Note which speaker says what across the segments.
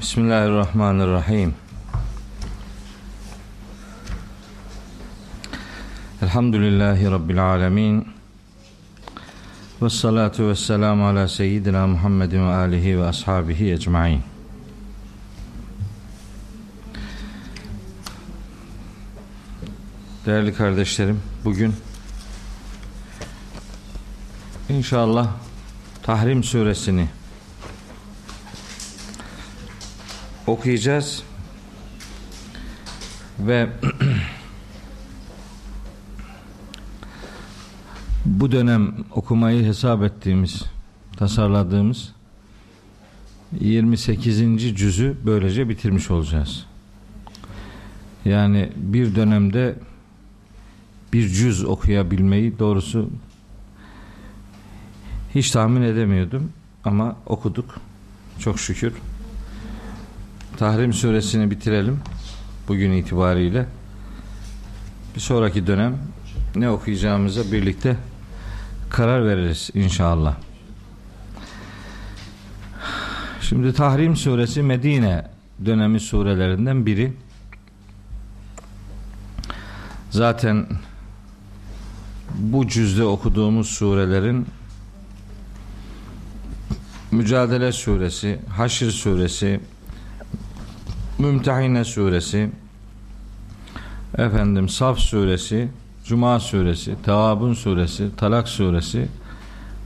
Speaker 1: Bismillahirrahmanirrahim. Elhamdülillahi Rabbil alemin. Ve salatu ve selamu ala seyyidina Muhammedin ve alihi ve ashabihi ecma'in. Değerli kardeşlerim, bugün inşallah Tahrim suresini okuyacağız ve bu dönem okumayı hesap ettiğimiz, tasarladığımız 28. cüzü böylece bitirmiş olacağız. Yani bir dönemde bir cüz okuyabilmeyi doğrusu hiç tahmin edemiyordum ama okuduk. Çok şükür. Tahrim suresini bitirelim bugün itibariyle. Bir sonraki dönem ne okuyacağımıza birlikte karar veririz inşallah. Şimdi Tahrim suresi Medine dönemi surelerinden biri. Zaten bu cüzde okuduğumuz surelerin Mücadele suresi, Haşr suresi, Mümtehine suresi, efendim Saf suresi, Cuma suresi, Tevabun suresi, Talak suresi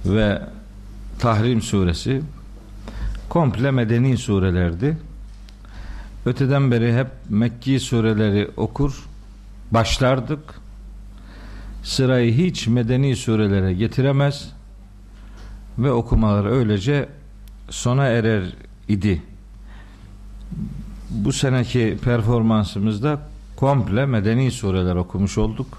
Speaker 1: ve Tahrim suresi komple medeni surelerdi. Öteden beri hep Mekki sureleri okur, başlardık. Sırayı hiç medeni surelere getiremez ve okumalar öylece sona erer idi. Bu seneki performansımızda komple medeni sureler okumuş olduk.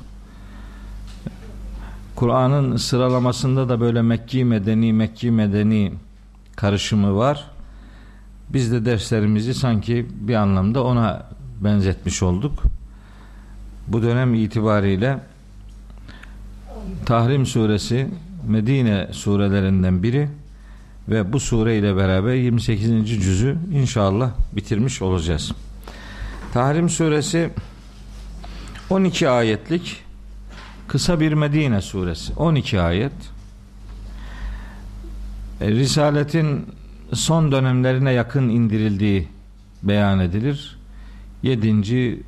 Speaker 1: Kur'an'ın sıralamasında da böyle Mekki medeni Mekki medeni karışımı var. Biz de derslerimizi sanki bir anlamda ona benzetmiş olduk. Bu dönem itibariyle Tahrim suresi Medine surelerinden biri ve bu sure ile beraber 28. cüzü inşallah bitirmiş olacağız. Tahrim suresi 12 ayetlik kısa bir Medine suresi. 12 ayet. E, Risaletin son dönemlerine yakın indirildiği beyan edilir. 7.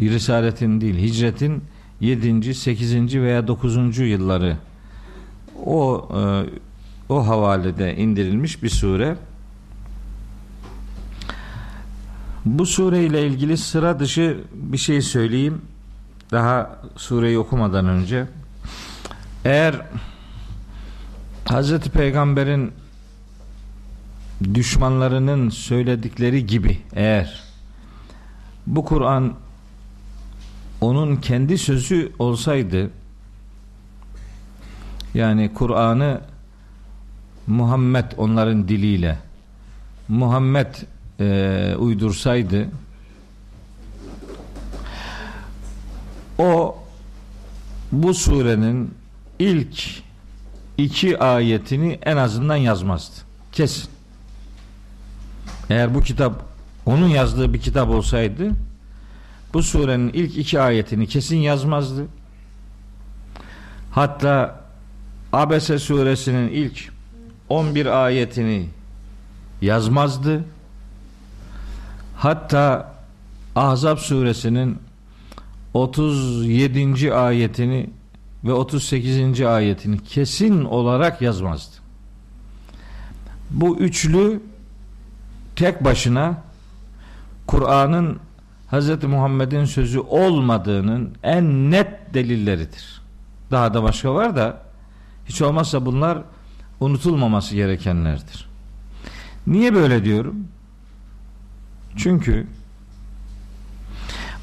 Speaker 1: Risaletin değil, hicretin 7. 8. veya 9. yılları o e, o havalede indirilmiş bir sure. Bu sure ile ilgili sıra dışı bir şey söyleyeyim. Daha sureyi okumadan önce. Eğer Hazreti Peygamber'in düşmanlarının söyledikleri gibi eğer bu Kur'an onun kendi sözü olsaydı yani Kur'an'ı Muhammed onların diliyle Muhammed e, uydursaydı o bu surenin ilk iki ayetini en azından yazmazdı. Kesin. Eğer bu kitap onun yazdığı bir kitap olsaydı bu surenin ilk iki ayetini kesin yazmazdı. Hatta Abese suresinin ilk 11 ayetini yazmazdı. Hatta Ahzab suresinin 37. ayetini ve 38. ayetini kesin olarak yazmazdı. Bu üçlü tek başına Kur'an'ın Hz. Muhammed'in sözü olmadığının en net delilleridir. Daha da başka var da hiç olmazsa bunlar unutulmaması gerekenlerdir. Niye böyle diyorum? Çünkü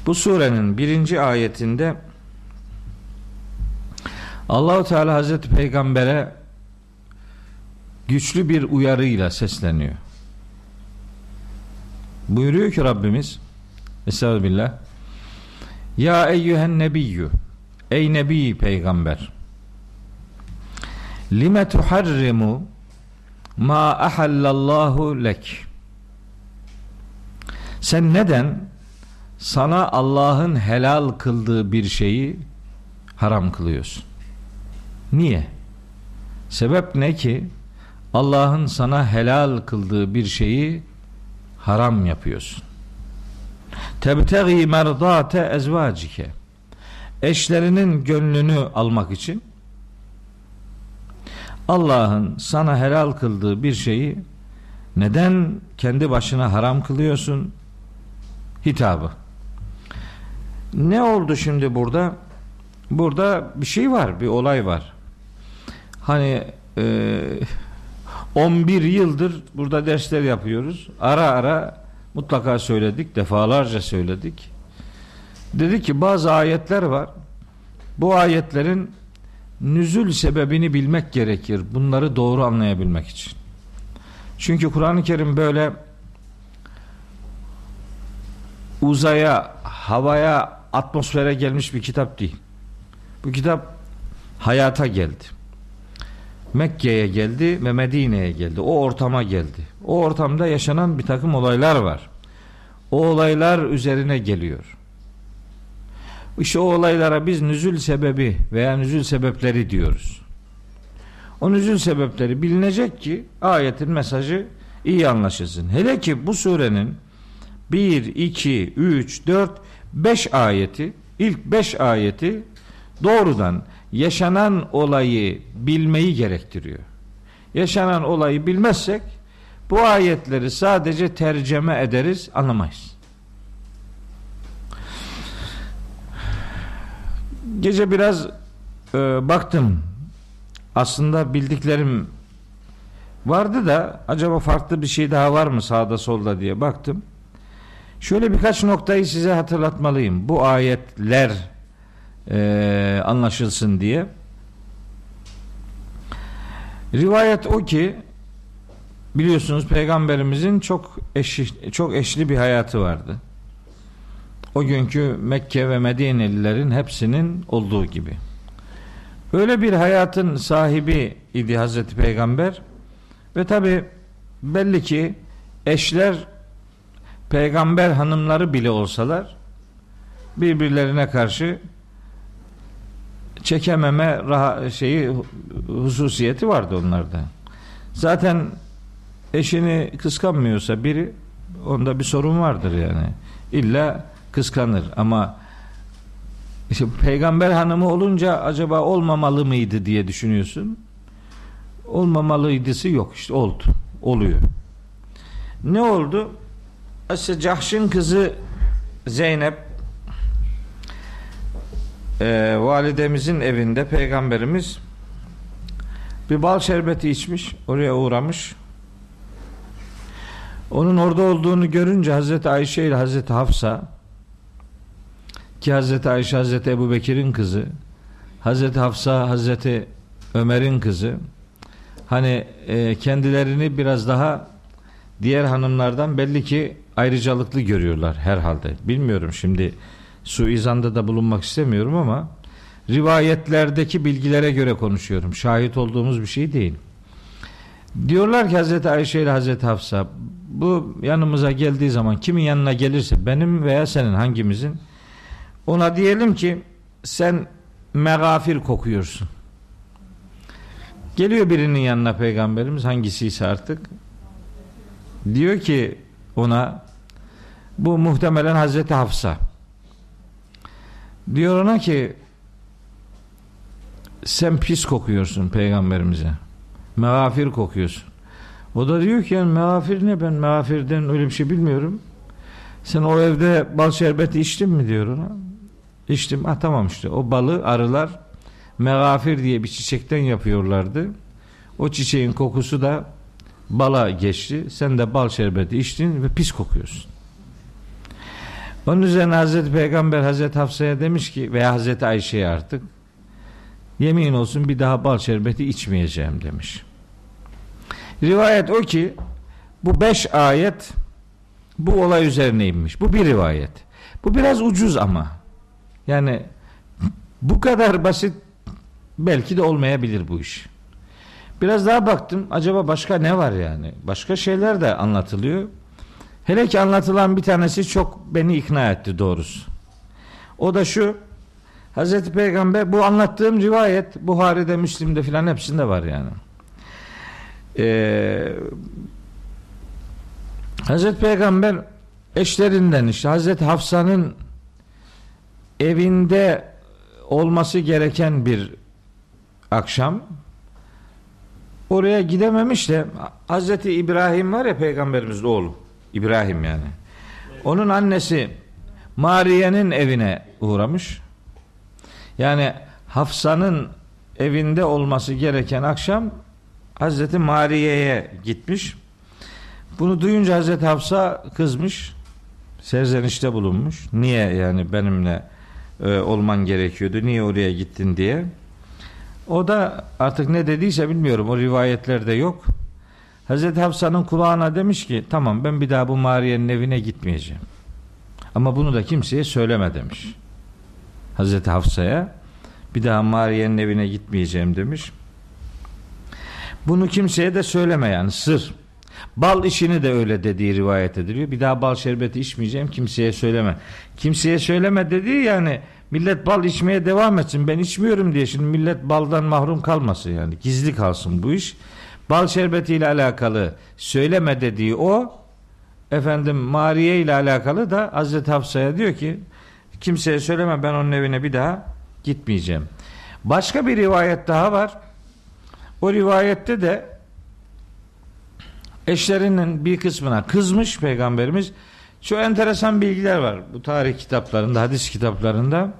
Speaker 1: bu surenin birinci ayetinde Allahu Teala Hazreti Peygamber'e güçlü bir uyarıyla sesleniyor. Buyuruyor ki Rabbimiz Estağfirullah Ya eyyühen nebiyyü Ey nebi peygamber Lime tuharrimu ma ahallallahu lek Sen neden sana Allah'ın helal kıldığı bir şeyi haram kılıyorsun? Niye? Sebep ne ki Allah'ın sana helal kıldığı bir şeyi haram yapıyorsun. Tebtegi merdate ezvacike. Eşlerinin gönlünü almak için Allah'ın sana helal kıldığı bir şeyi neden kendi başına haram kılıyorsun? Hitabı. Ne oldu şimdi burada? Burada bir şey var, bir olay var. Hani e, 11 yıldır burada dersler yapıyoruz. Ara ara mutlaka söyledik, defalarca söyledik. Dedi ki bazı ayetler var. Bu ayetlerin nüzül sebebini bilmek gerekir. Bunları doğru anlayabilmek için. Çünkü Kur'an-ı Kerim böyle uzaya, havaya, atmosfere gelmiş bir kitap değil. Bu kitap hayata geldi. Mekke'ye geldi ve Medine'ye geldi. O ortama geldi. O ortamda yaşanan bir takım olaylar var. O olaylar üzerine geliyor. İşte o olaylara biz nüzül sebebi veya nüzül sebepleri diyoruz. O nüzül sebepleri bilinecek ki ayetin mesajı iyi anlaşılsın. Hele ki bu surenin 1, 2, 3, 4, 5 ayeti, ilk 5 ayeti doğrudan yaşanan olayı bilmeyi gerektiriyor. Yaşanan olayı bilmezsek bu ayetleri sadece tercüme ederiz, anlamayız. Gece biraz e, baktım. Aslında bildiklerim vardı da acaba farklı bir şey daha var mı sağda solda diye baktım. Şöyle birkaç noktayı size hatırlatmalıyım. Bu ayetler e, anlaşılsın diye. Rivayet o ki biliyorsunuz peygamberimizin çok eşi, çok eşli bir hayatı vardı. O günkü Mekke ve Medinelilerin hepsinin olduğu gibi. Öyle bir hayatın sahibi idi Hazreti Peygamber ve tabi belli ki eşler peygamber hanımları bile olsalar birbirlerine karşı çekememe şeyi hususiyeti vardı onlarda. Zaten eşini kıskanmıyorsa biri onda bir sorun vardır yani. İlla kıskanır ama işte peygamber hanımı olunca acaba olmamalı mıydı diye düşünüyorsun. Olmamalıydısı yok işte oldu. Oluyor. Ne oldu? Aslında Cahş'ın kızı Zeynep e, validemizin evinde peygamberimiz bir bal şerbeti içmiş oraya uğramış onun orada olduğunu görünce Hazreti Ayşe ile Hazreti Hafsa ki Hazreti Ayşe Hazreti Ebu Bekir'in kızı Hazreti Hafsa Hazreti Ömer'in kızı hani e, kendilerini biraz daha diğer hanımlardan belli ki ayrıcalıklı görüyorlar herhalde. Bilmiyorum şimdi suizanda da bulunmak istemiyorum ama rivayetlerdeki bilgilere göre konuşuyorum. Şahit olduğumuz bir şey değil. Diyorlar ki Hazreti Ayşe ile Hazreti Hafsa bu yanımıza geldiği zaman kimin yanına gelirse benim veya senin hangimizin ona diyelim ki sen megafir kokuyorsun. Geliyor birinin yanına peygamberimiz hangisiyse artık. Diyor ki ona bu muhtemelen Hazreti Hafsa. Diyor ona ki sen pis kokuyorsun peygamberimize. Megafir kokuyorsun. O da diyor ki yani megafir ne? Ben megafirden öyle bir şey bilmiyorum. Sen o evde bal şerbeti içtin mi? diyor ona içtim ah tamam işte o balı arılar megafir diye bir çiçekten yapıyorlardı o çiçeğin kokusu da bala geçti. Sen de bal şerbeti içtin ve pis kokuyorsun. Onun üzerine Hazreti Peygamber Hazreti Hafsa'ya demiş ki veya Hazreti Ayşe'ye artık yemin olsun bir daha bal şerbeti içmeyeceğim demiş. Rivayet o ki bu beş ayet bu olay üzerine inmiş. Bu bir rivayet. Bu biraz ucuz ama. Yani bu kadar basit belki de olmayabilir bu iş. Biraz daha baktım acaba başka ne var yani? Başka şeyler de anlatılıyor. Hele ki anlatılan bir tanesi çok beni ikna etti doğrusu. O da şu. Hazreti Peygamber bu anlattığım rivayet Buhari'de, Müslim'de filan hepsinde var yani. Ee, Hazreti Peygamber eşlerinden işte Hazreti Hafsa'nın evinde olması gereken bir akşam oraya gidememiş de Hazreti İbrahim var ya peygamberimizin oğlu İbrahim yani. Onun annesi Mariye'nin evine uğramış. Yani Hafsa'nın evinde olması gereken akşam Hazreti Mariye'ye gitmiş. Bunu duyunca Hazreti Hafsa kızmış. Serzenişte bulunmuş. Niye yani benimle e, olman gerekiyordu? Niye oraya gittin diye. O da artık ne dediyse bilmiyorum. O rivayetlerde yok. Hazreti Hafsa'nın kulağına demiş ki tamam ben bir daha bu Mariye'nin evine gitmeyeceğim. Ama bunu da kimseye söyleme demiş. Hazreti Hafsa'ya bir daha Mariye'nin evine gitmeyeceğim demiş. Bunu kimseye de söyleme yani sır. Bal işini de öyle dediği rivayet ediliyor. Bir daha bal şerbeti içmeyeceğim kimseye söyleme. Kimseye söyleme dediği yani millet bal içmeye devam etsin. Ben içmiyorum diye şimdi millet baldan mahrum kalmasın yani. Gizli kalsın bu iş. Bal şerbeti ile alakalı söyleme dediği o. Efendim Mariye ile alakalı da Hazreti Hafsa'ya diyor ki kimseye söyleme ben onun evine bir daha gitmeyeceğim. Başka bir rivayet daha var. O rivayette de eşlerinin bir kısmına kızmış peygamberimiz. Şu enteresan bilgiler var bu tarih kitaplarında, hadis kitaplarında.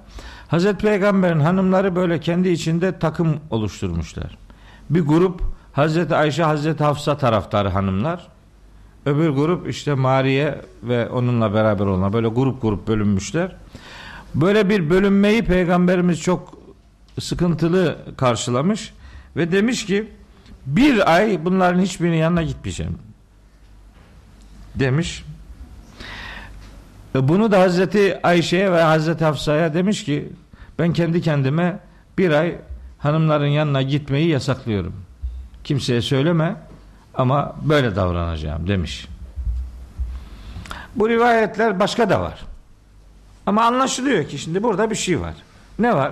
Speaker 1: Hazreti Peygamber'in hanımları böyle kendi içinde takım oluşturmuşlar. Bir grup Hazreti Ayşe, Hazreti Hafsa taraftarı hanımlar. Öbür grup işte Mariye ve onunla beraber olan böyle grup grup bölünmüşler. Böyle bir bölünmeyi peygamberimiz çok sıkıntılı karşılamış ve demiş ki bir ay bunların hiçbirinin yanına gitmeyeceğim demiş. Bunu da Hazreti Ayşe'ye ve Hazreti Hafsa'ya demiş ki ben kendi kendime bir ay hanımların yanına gitmeyi yasaklıyorum. Kimseye söyleme ama böyle davranacağım demiş. Bu rivayetler başka da var. Ama anlaşılıyor ki şimdi burada bir şey var. Ne var?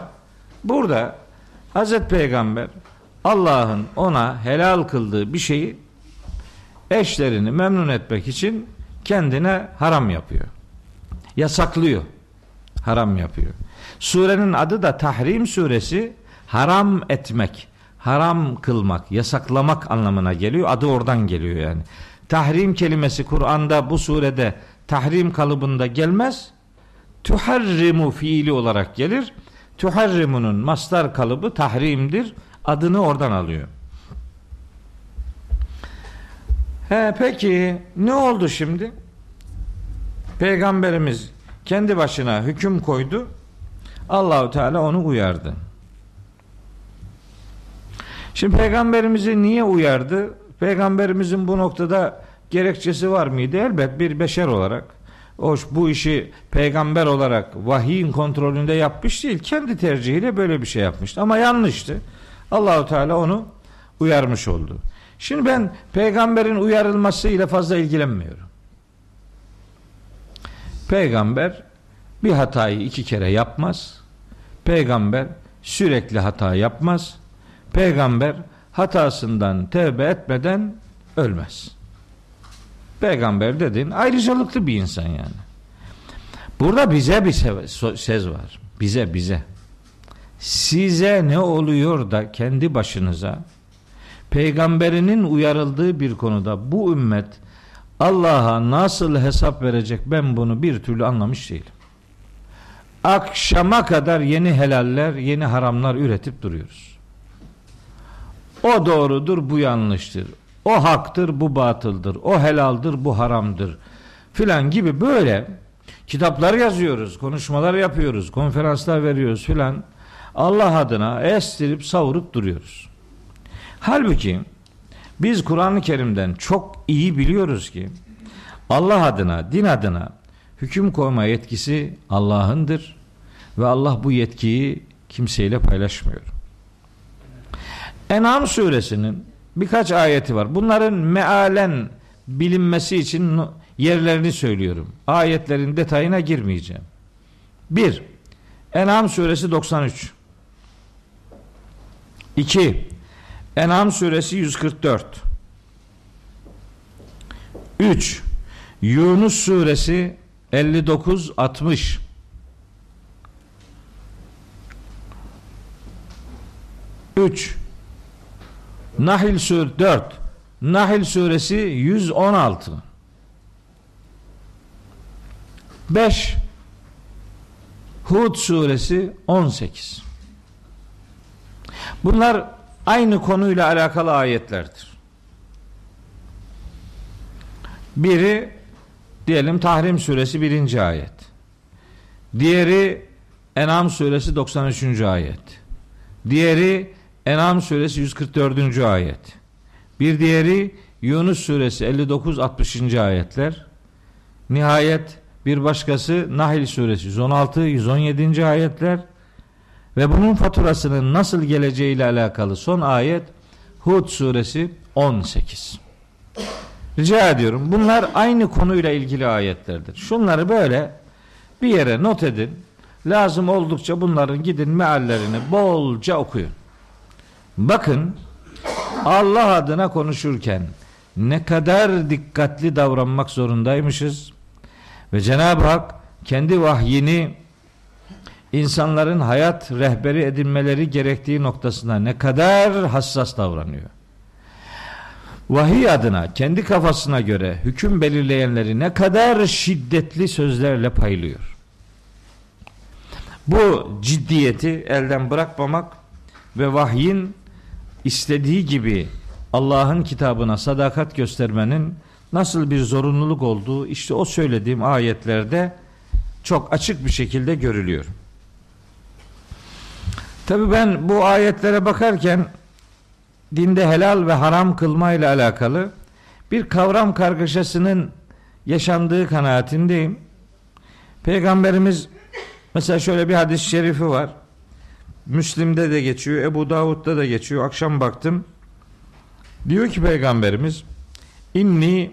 Speaker 1: Burada Hazreti Peygamber Allah'ın ona helal kıldığı bir şeyi eşlerini memnun etmek için kendine haram yapıyor. Yasaklıyor. Haram yapıyor. Surenin adı da Tahrim suresi haram etmek, haram kılmak, yasaklamak anlamına geliyor. Adı oradan geliyor yani. Tahrim kelimesi Kur'an'da bu surede tahrim kalıbında gelmez. Tuharrimu fiili olarak gelir. Tuharrimunun mastar kalıbı tahrimdir. Adını oradan alıyor. He peki ne oldu şimdi? Peygamberimiz kendi başına hüküm koydu. Allahu Teala onu uyardı. Şimdi peygamberimizi niye uyardı? Peygamberimizin bu noktada gerekçesi var mıydı? Elbet bir beşer olarak o bu işi peygamber olarak vahiyin kontrolünde yapmış değil. Kendi tercihiyle böyle bir şey yapmıştı. Ama yanlıştı. Allahu Teala onu uyarmış oldu. Şimdi ben peygamberin uyarılmasıyla fazla ilgilenmiyorum. Peygamber bir hatayı iki kere yapmaz. Peygamber sürekli hata yapmaz. Peygamber hatasından tevbe etmeden ölmez. Peygamber dedin ayrıcalıklı bir insan yani. Burada bize bir söz var. Bize bize. Size ne oluyor da kendi başınıza peygamberinin uyarıldığı bir konuda bu ümmet Allah'a nasıl hesap verecek ben bunu bir türlü anlamış değilim. Akşama kadar yeni helaller, yeni haramlar üretip duruyoruz. O doğrudur, bu yanlıştır. O haktır, bu batıldır. O helaldir, bu haramdır. Filan gibi böyle kitaplar yazıyoruz, konuşmalar yapıyoruz, konferanslar veriyoruz filan. Allah adına estirip savurup duruyoruz. Halbuki biz Kur'an-ı Kerim'den çok iyi biliyoruz ki Allah adına, din adına hüküm koyma yetkisi Allah'ındır ve Allah bu yetkiyi kimseyle paylaşmıyor. En'am suresinin birkaç ayeti var. Bunların mealen bilinmesi için yerlerini söylüyorum. Ayetlerin detayına girmeyeceğim. 1. En'am suresi 93. 2. En'am suresi 144. 3. Yunus suresi 59 60. 3. Nahl sur 4. Nahl suresi 116. 5. Hud suresi 18. Bunlar aynı konuyla alakalı ayetlerdir. Biri diyelim Tahrim suresi 1. ayet. Diğeri En'am suresi 93. ayet. Diğeri En'am suresi 144. ayet. Bir diğeri Yunus suresi 59 60. ayetler. Nihayet bir başkası Nahl suresi 116 117. ayetler ve bunun faturasının nasıl geleceği ile alakalı son ayet Hud suresi 18. Rica ediyorum. Bunlar aynı konuyla ilgili ayetlerdir. Şunları böyle bir yere not edin. Lazım oldukça bunların gidin meallerini bolca okuyun. Bakın Allah adına konuşurken ne kadar dikkatli davranmak zorundaymışız. Ve Cenab-ı Hak kendi vahyini insanların hayat rehberi edinmeleri gerektiği noktasında ne kadar hassas davranıyor. Vahiy adına kendi kafasına göre hüküm belirleyenleri ne kadar şiddetli sözlerle paylıyor. Bu ciddiyeti elden bırakmamak ve vahyin istediği gibi Allah'ın kitabına sadakat göstermenin nasıl bir zorunluluk olduğu işte o söylediğim ayetlerde çok açık bir şekilde görülüyor. Tabi ben bu ayetlere bakarken dinde helal ve haram kılma ile alakalı bir kavram kargaşasının yaşandığı kanaatindeyim. Peygamberimiz mesela şöyle bir hadis-i şerifi var. Müslim'de de geçiyor, Ebu Davud'da da geçiyor. Akşam baktım. Diyor ki peygamberimiz İnni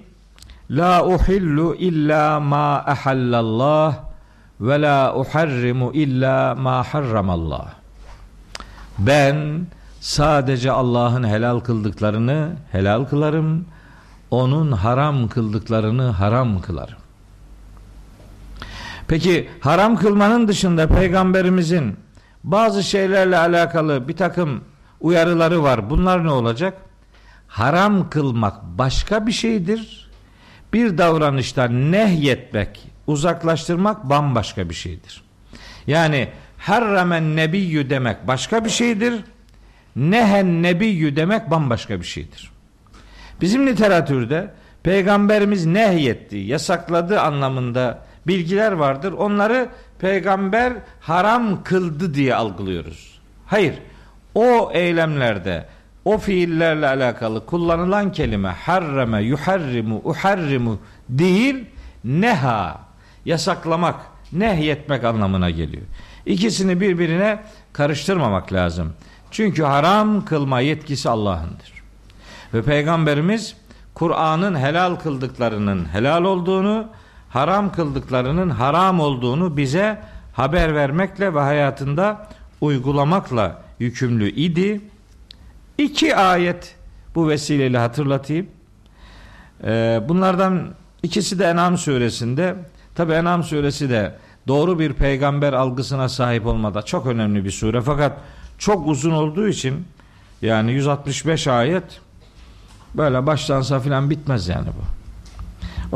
Speaker 1: la uhillu illa ma ahallallah ve la uharrimu illa ma harramallah. Ben sadece Allah'ın helal kıldıklarını helal kılarım. Onun haram kıldıklarını haram kılarım. Peki haram kılmanın dışında peygamberimizin bazı şeylerle alakalı bir takım uyarıları var. Bunlar ne olacak? Haram kılmak başka bir şeydir. Bir davranıştan nehyetmek, uzaklaştırmak bambaşka bir şeydir. Yani harramen nebiyyü demek başka bir şeydir. Nehen nebiyyü demek bambaşka bir şeydir. Bizim literatürde peygamberimiz nehyetti, yasakladı anlamında bilgiler vardır. Onları peygamber haram kıldı diye algılıyoruz. Hayır. O eylemlerde o fiillerle alakalı kullanılan kelime harreme, yuharrimu, uharrimu değil neha yasaklamak, nehyetmek anlamına geliyor. İkisini birbirine karıştırmamak lazım. Çünkü haram kılma yetkisi Allah'ındır. Ve Peygamberimiz Kur'an'ın helal kıldıklarının helal olduğunu, haram kıldıklarının haram olduğunu bize haber vermekle ve hayatında uygulamakla yükümlü idi. İki ayet bu vesileyle hatırlatayım. Ee, bunlardan ikisi de En'am suresinde. Tabi En'am suresi de doğru bir peygamber algısına sahip olmada çok önemli bir sure. Fakat çok uzun olduğu için yani 165 ayet böyle başlansa filan bitmez yani bu.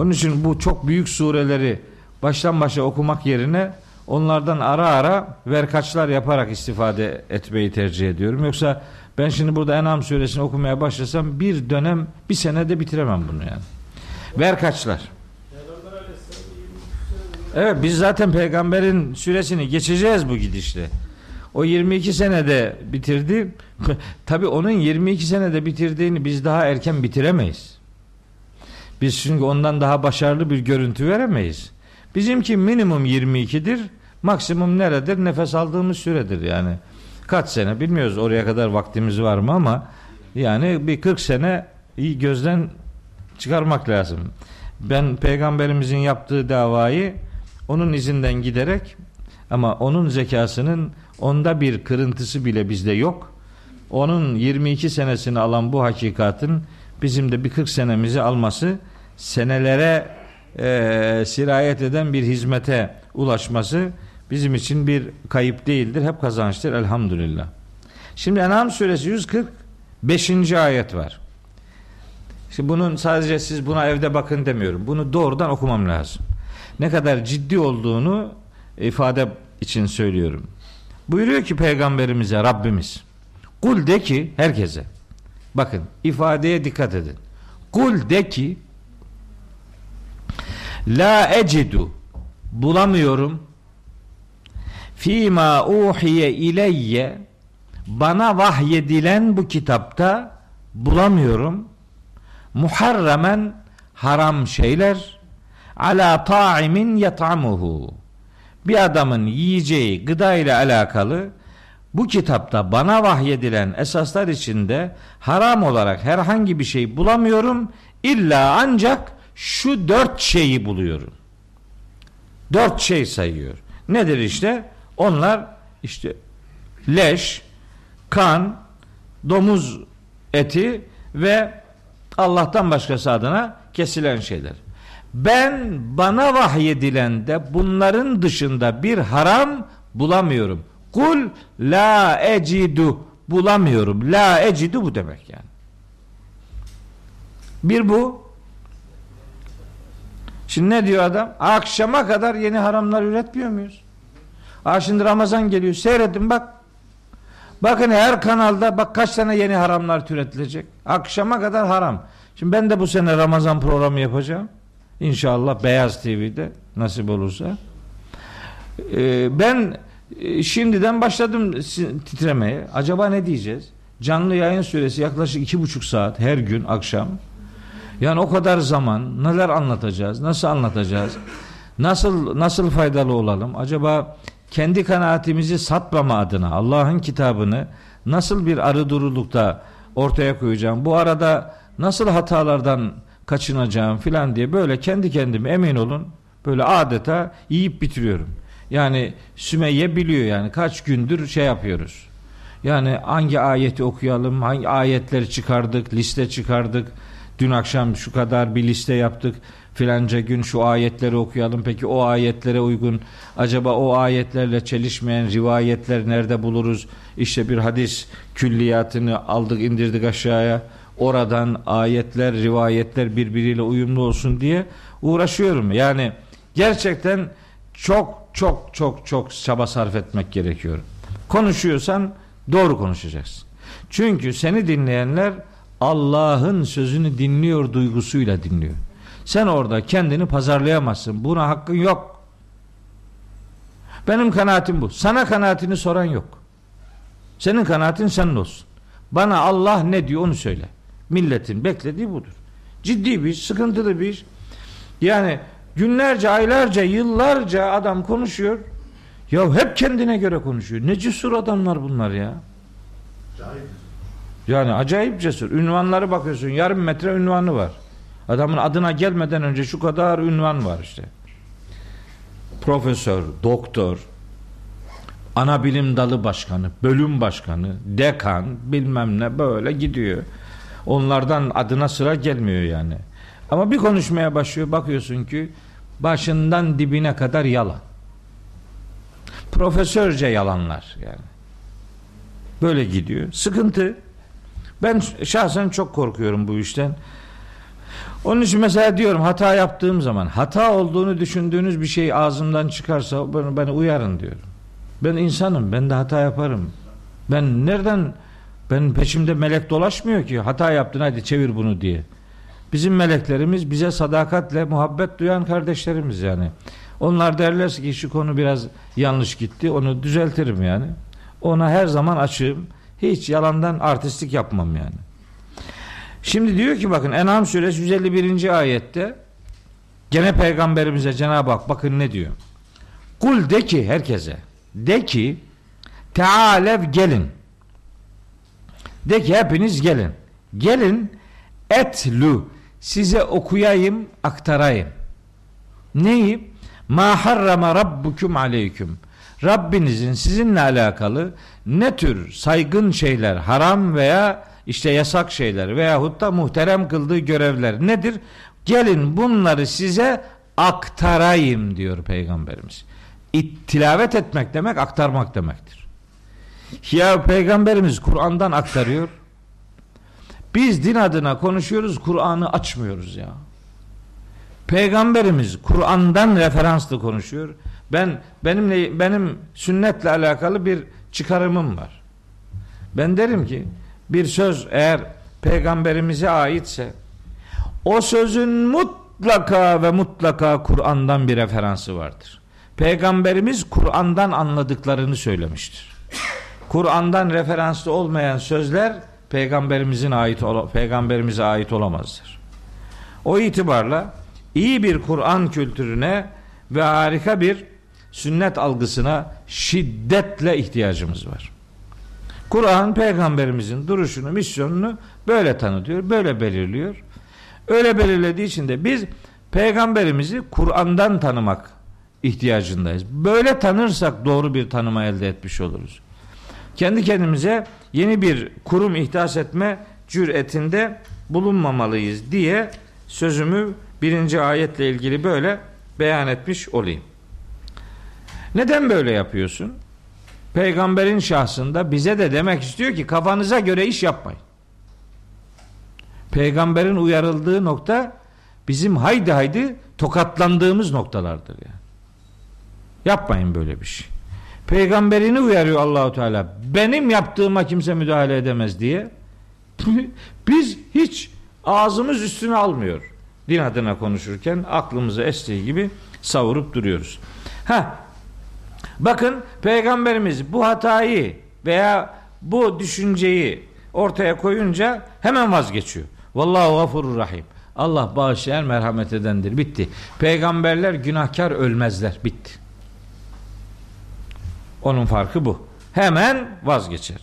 Speaker 1: Onun için bu çok büyük sureleri baştan başa okumak yerine onlardan ara ara verkaçlar yaparak istifade etmeyi tercih ediyorum. Yoksa ben şimdi burada En'am suresini okumaya başlasam bir dönem bir senede bitiremem bunu yani. Verkaçlar. Evet biz zaten peygamberin süresini geçeceğiz bu gidişle. O 22 senede bitirdi. Tabi onun 22 senede bitirdiğini biz daha erken bitiremeyiz. Biz çünkü ondan daha başarılı bir görüntü veremeyiz. Bizimki minimum 22'dir. Maksimum neredir? Nefes aldığımız süredir yani. Kaç sene bilmiyoruz oraya kadar vaktimiz var mı ama yani bir 40 sene iyi gözden çıkarmak lazım. ben peygamberimizin yaptığı davayı onun izinden giderek ama onun zekasının onda bir kırıntısı bile bizde yok. Onun 22 senesini alan bu hakikatin bizim de bir 40 senemizi alması senelere e, sirayet eden bir hizmete ulaşması bizim için bir kayıp değildir. Hep kazançtır elhamdülillah. Şimdi En'am suresi 145. ayet var. Şimdi bunun sadece siz buna evde bakın demiyorum. Bunu doğrudan okumam lazım. Ne kadar ciddi olduğunu ifade için söylüyorum. Buyuruyor ki peygamberimize Rabbimiz Kul de ki herkese bakın ifadeye dikkat edin. Kul de ki La ecidu bulamıyorum fîmâ uhiye ileyye bana vahyedilen bu kitapta bulamıyorum muharremen haram şeyler ala ta'imin yat'amuhu bir adamın yiyeceği gıda ile alakalı bu kitapta bana vahyedilen esaslar içinde haram olarak herhangi bir şey bulamıyorum illa ancak şu dört şeyi buluyorum. Dört şey sayıyor. Nedir işte? Onlar işte leş, kan, domuz eti ve Allah'tan başkası adına kesilen şeyler. Ben bana vahyedilen de bunların dışında bir haram bulamıyorum. Kul la ecidu bulamıyorum. La ecidu bu demek yani. Bir bu. Şimdi ne diyor adam? Akşama kadar yeni haramlar üretmiyor muyuz? Aa şimdi Ramazan geliyor. Seyredin bak. Bakın her kanalda bak kaç tane yeni haramlar türetilecek. Akşama kadar haram. Şimdi ben de bu sene Ramazan programı yapacağım. İnşallah Beyaz TV'de nasip olursa. Ee, ben e, şimdiden başladım titremeye. Acaba ne diyeceğiz? Canlı yayın süresi yaklaşık iki buçuk saat her gün akşam. Yani o kadar zaman neler anlatacağız? Nasıl anlatacağız? Nasıl nasıl faydalı olalım? Acaba kendi kanaatimizi satmama adına Allah'ın kitabını nasıl bir arı durulukta ortaya koyacağım? Bu arada nasıl hatalardan kaçınacağım filan diye böyle kendi kendime emin olun böyle adeta yiyip bitiriyorum. Yani Sümeyye biliyor yani kaç gündür şey yapıyoruz. Yani hangi ayeti okuyalım, hangi ayetleri çıkardık, liste çıkardık. Dün akşam şu kadar bir liste yaptık. Filanca gün şu ayetleri okuyalım. Peki o ayetlere uygun acaba o ayetlerle çelişmeyen rivayetler nerede buluruz? İşte bir hadis külliyatını aldık indirdik aşağıya oradan ayetler, rivayetler birbiriyle uyumlu olsun diye uğraşıyorum. Yani gerçekten çok çok çok çok çaba sarf etmek gerekiyor. Konuşuyorsan doğru konuşacaksın. Çünkü seni dinleyenler Allah'ın sözünü dinliyor duygusuyla dinliyor. Sen orada kendini pazarlayamazsın. Buna hakkın yok. Benim kanaatim bu. Sana kanaatini soran yok. Senin kanaatin senin olsun. Bana Allah ne diyor onu söyle. Milletin beklediği budur. Ciddi bir iş, sıkıntılı bir iş. Yani günlerce, aylarca, yıllarca adam konuşuyor. Ya hep kendine göre konuşuyor. Ne cesur adamlar bunlar ya. Yani acayip cesur. Ünvanları bakıyorsun yarım metre ünvanı var. Adamın adına gelmeden önce şu kadar ünvan var işte. Profesör, doktor, ana bilim dalı başkanı, bölüm başkanı, dekan bilmem ne böyle gidiyor. Onlardan adına sıra gelmiyor yani. Ama bir konuşmaya başlıyor bakıyorsun ki başından dibine kadar yalan. Profesörce yalanlar yani. Böyle gidiyor. Sıkıntı. Ben şahsen çok korkuyorum bu işten. Onun için mesela diyorum hata yaptığım zaman hata olduğunu düşündüğünüz bir şey ağzımdan çıkarsa beni, uyarın diyorum. Ben insanım. Ben de hata yaparım. Ben nereden ben peşimde melek dolaşmıyor ki hata yaptın hadi çevir bunu diye. Bizim meleklerimiz bize sadakatle muhabbet duyan kardeşlerimiz yani. Onlar derlerse ki şu konu biraz yanlış gitti onu düzeltirim yani. Ona her zaman açığım. Hiç yalandan artistik yapmam yani. Şimdi diyor ki bakın En'am suresi 151. ayette gene peygamberimize Cenab-ı Hak bakın ne diyor. Kul de ki herkese de ki Tealev gelin de ki hepiniz gelin. Gelin etlu size okuyayım, aktarayım. Neyi? Ma harrama rabbukum aleyküm. Rabbinizin sizinle alakalı ne tür saygın şeyler, haram veya işte yasak şeyler veyahut da muhterem kıldığı görevler nedir? Gelin bunları size aktarayım diyor Peygamberimiz. İttilavet etmek demek aktarmak demektir. Ya Peygamberimiz Kur'an'dan aktarıyor. Biz din adına konuşuyoruz, Kur'an'ı açmıyoruz ya. Peygamberimiz Kur'an'dan referanslı konuşuyor. Ben benimle benim sünnetle alakalı bir çıkarımım var. Ben derim ki bir söz eğer peygamberimize aitse o sözün mutlaka ve mutlaka Kur'an'dan bir referansı vardır. Peygamberimiz Kur'an'dan anladıklarını söylemiştir. Kur'an'dan referanslı olmayan sözler peygamberimizin ait peygamberimize ait olamazdır. O itibarla iyi bir Kur'an kültürüne ve harika bir sünnet algısına şiddetle ihtiyacımız var. Kur'an peygamberimizin duruşunu, misyonunu böyle tanıtıyor, böyle belirliyor. Öyle belirlediği için de biz peygamberimizi Kur'an'dan tanımak ihtiyacındayız. Böyle tanırsak doğru bir tanıma elde etmiş oluruz. Kendi kendimize yeni bir kurum ihdas etme cüretinde bulunmamalıyız diye sözümü birinci ayetle ilgili böyle beyan etmiş olayım. Neden böyle yapıyorsun? Peygamberin şahsında bize de demek istiyor ki kafanıza göre iş yapmayın. Peygamberin uyarıldığı nokta bizim haydi haydi tokatlandığımız noktalardır yani. Yapmayın böyle bir şey. Peygamberini uyarıyor Allahu Teala. Benim yaptığıma kimse müdahale edemez diye. Biz hiç ağzımız üstüne almıyor. Din adına konuşurken aklımızı estiği gibi savurup duruyoruz. Ha Bakın peygamberimiz bu hatayı veya bu düşünceyi ortaya koyunca hemen vazgeçiyor. Vallahu gafurur rahim. Allah bağışlayan merhamet edendir. Bitti. Peygamberler günahkar ölmezler. Bitti. Onun farkı bu. Hemen vazgeçer.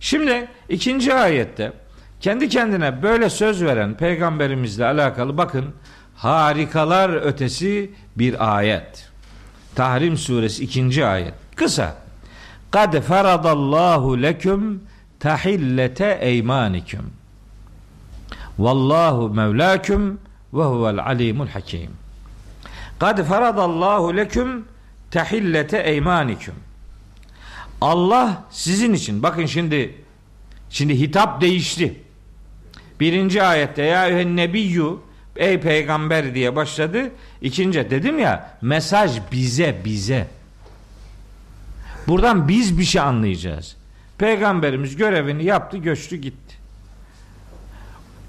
Speaker 1: Şimdi ikinci ayette kendi kendine böyle söz veren peygamberimizle alakalı bakın harikalar ötesi bir ayet. Tahrim suresi ikinci ayet. Kısa. Kad faradallahu leküm tahillete eymanikum. Vallahu mevlaküm ve huvel alimul hakim. Kad faradallahu leküm tahillete eymanikum. Allah sizin için bakın şimdi şimdi hitap değişti. Birinci ayette ya nebiyyü ey peygamber diye başladı. İkinci dedim ya mesaj bize bize. Buradan biz bir şey anlayacağız. Peygamberimiz görevini yaptı, göçtü, gitti.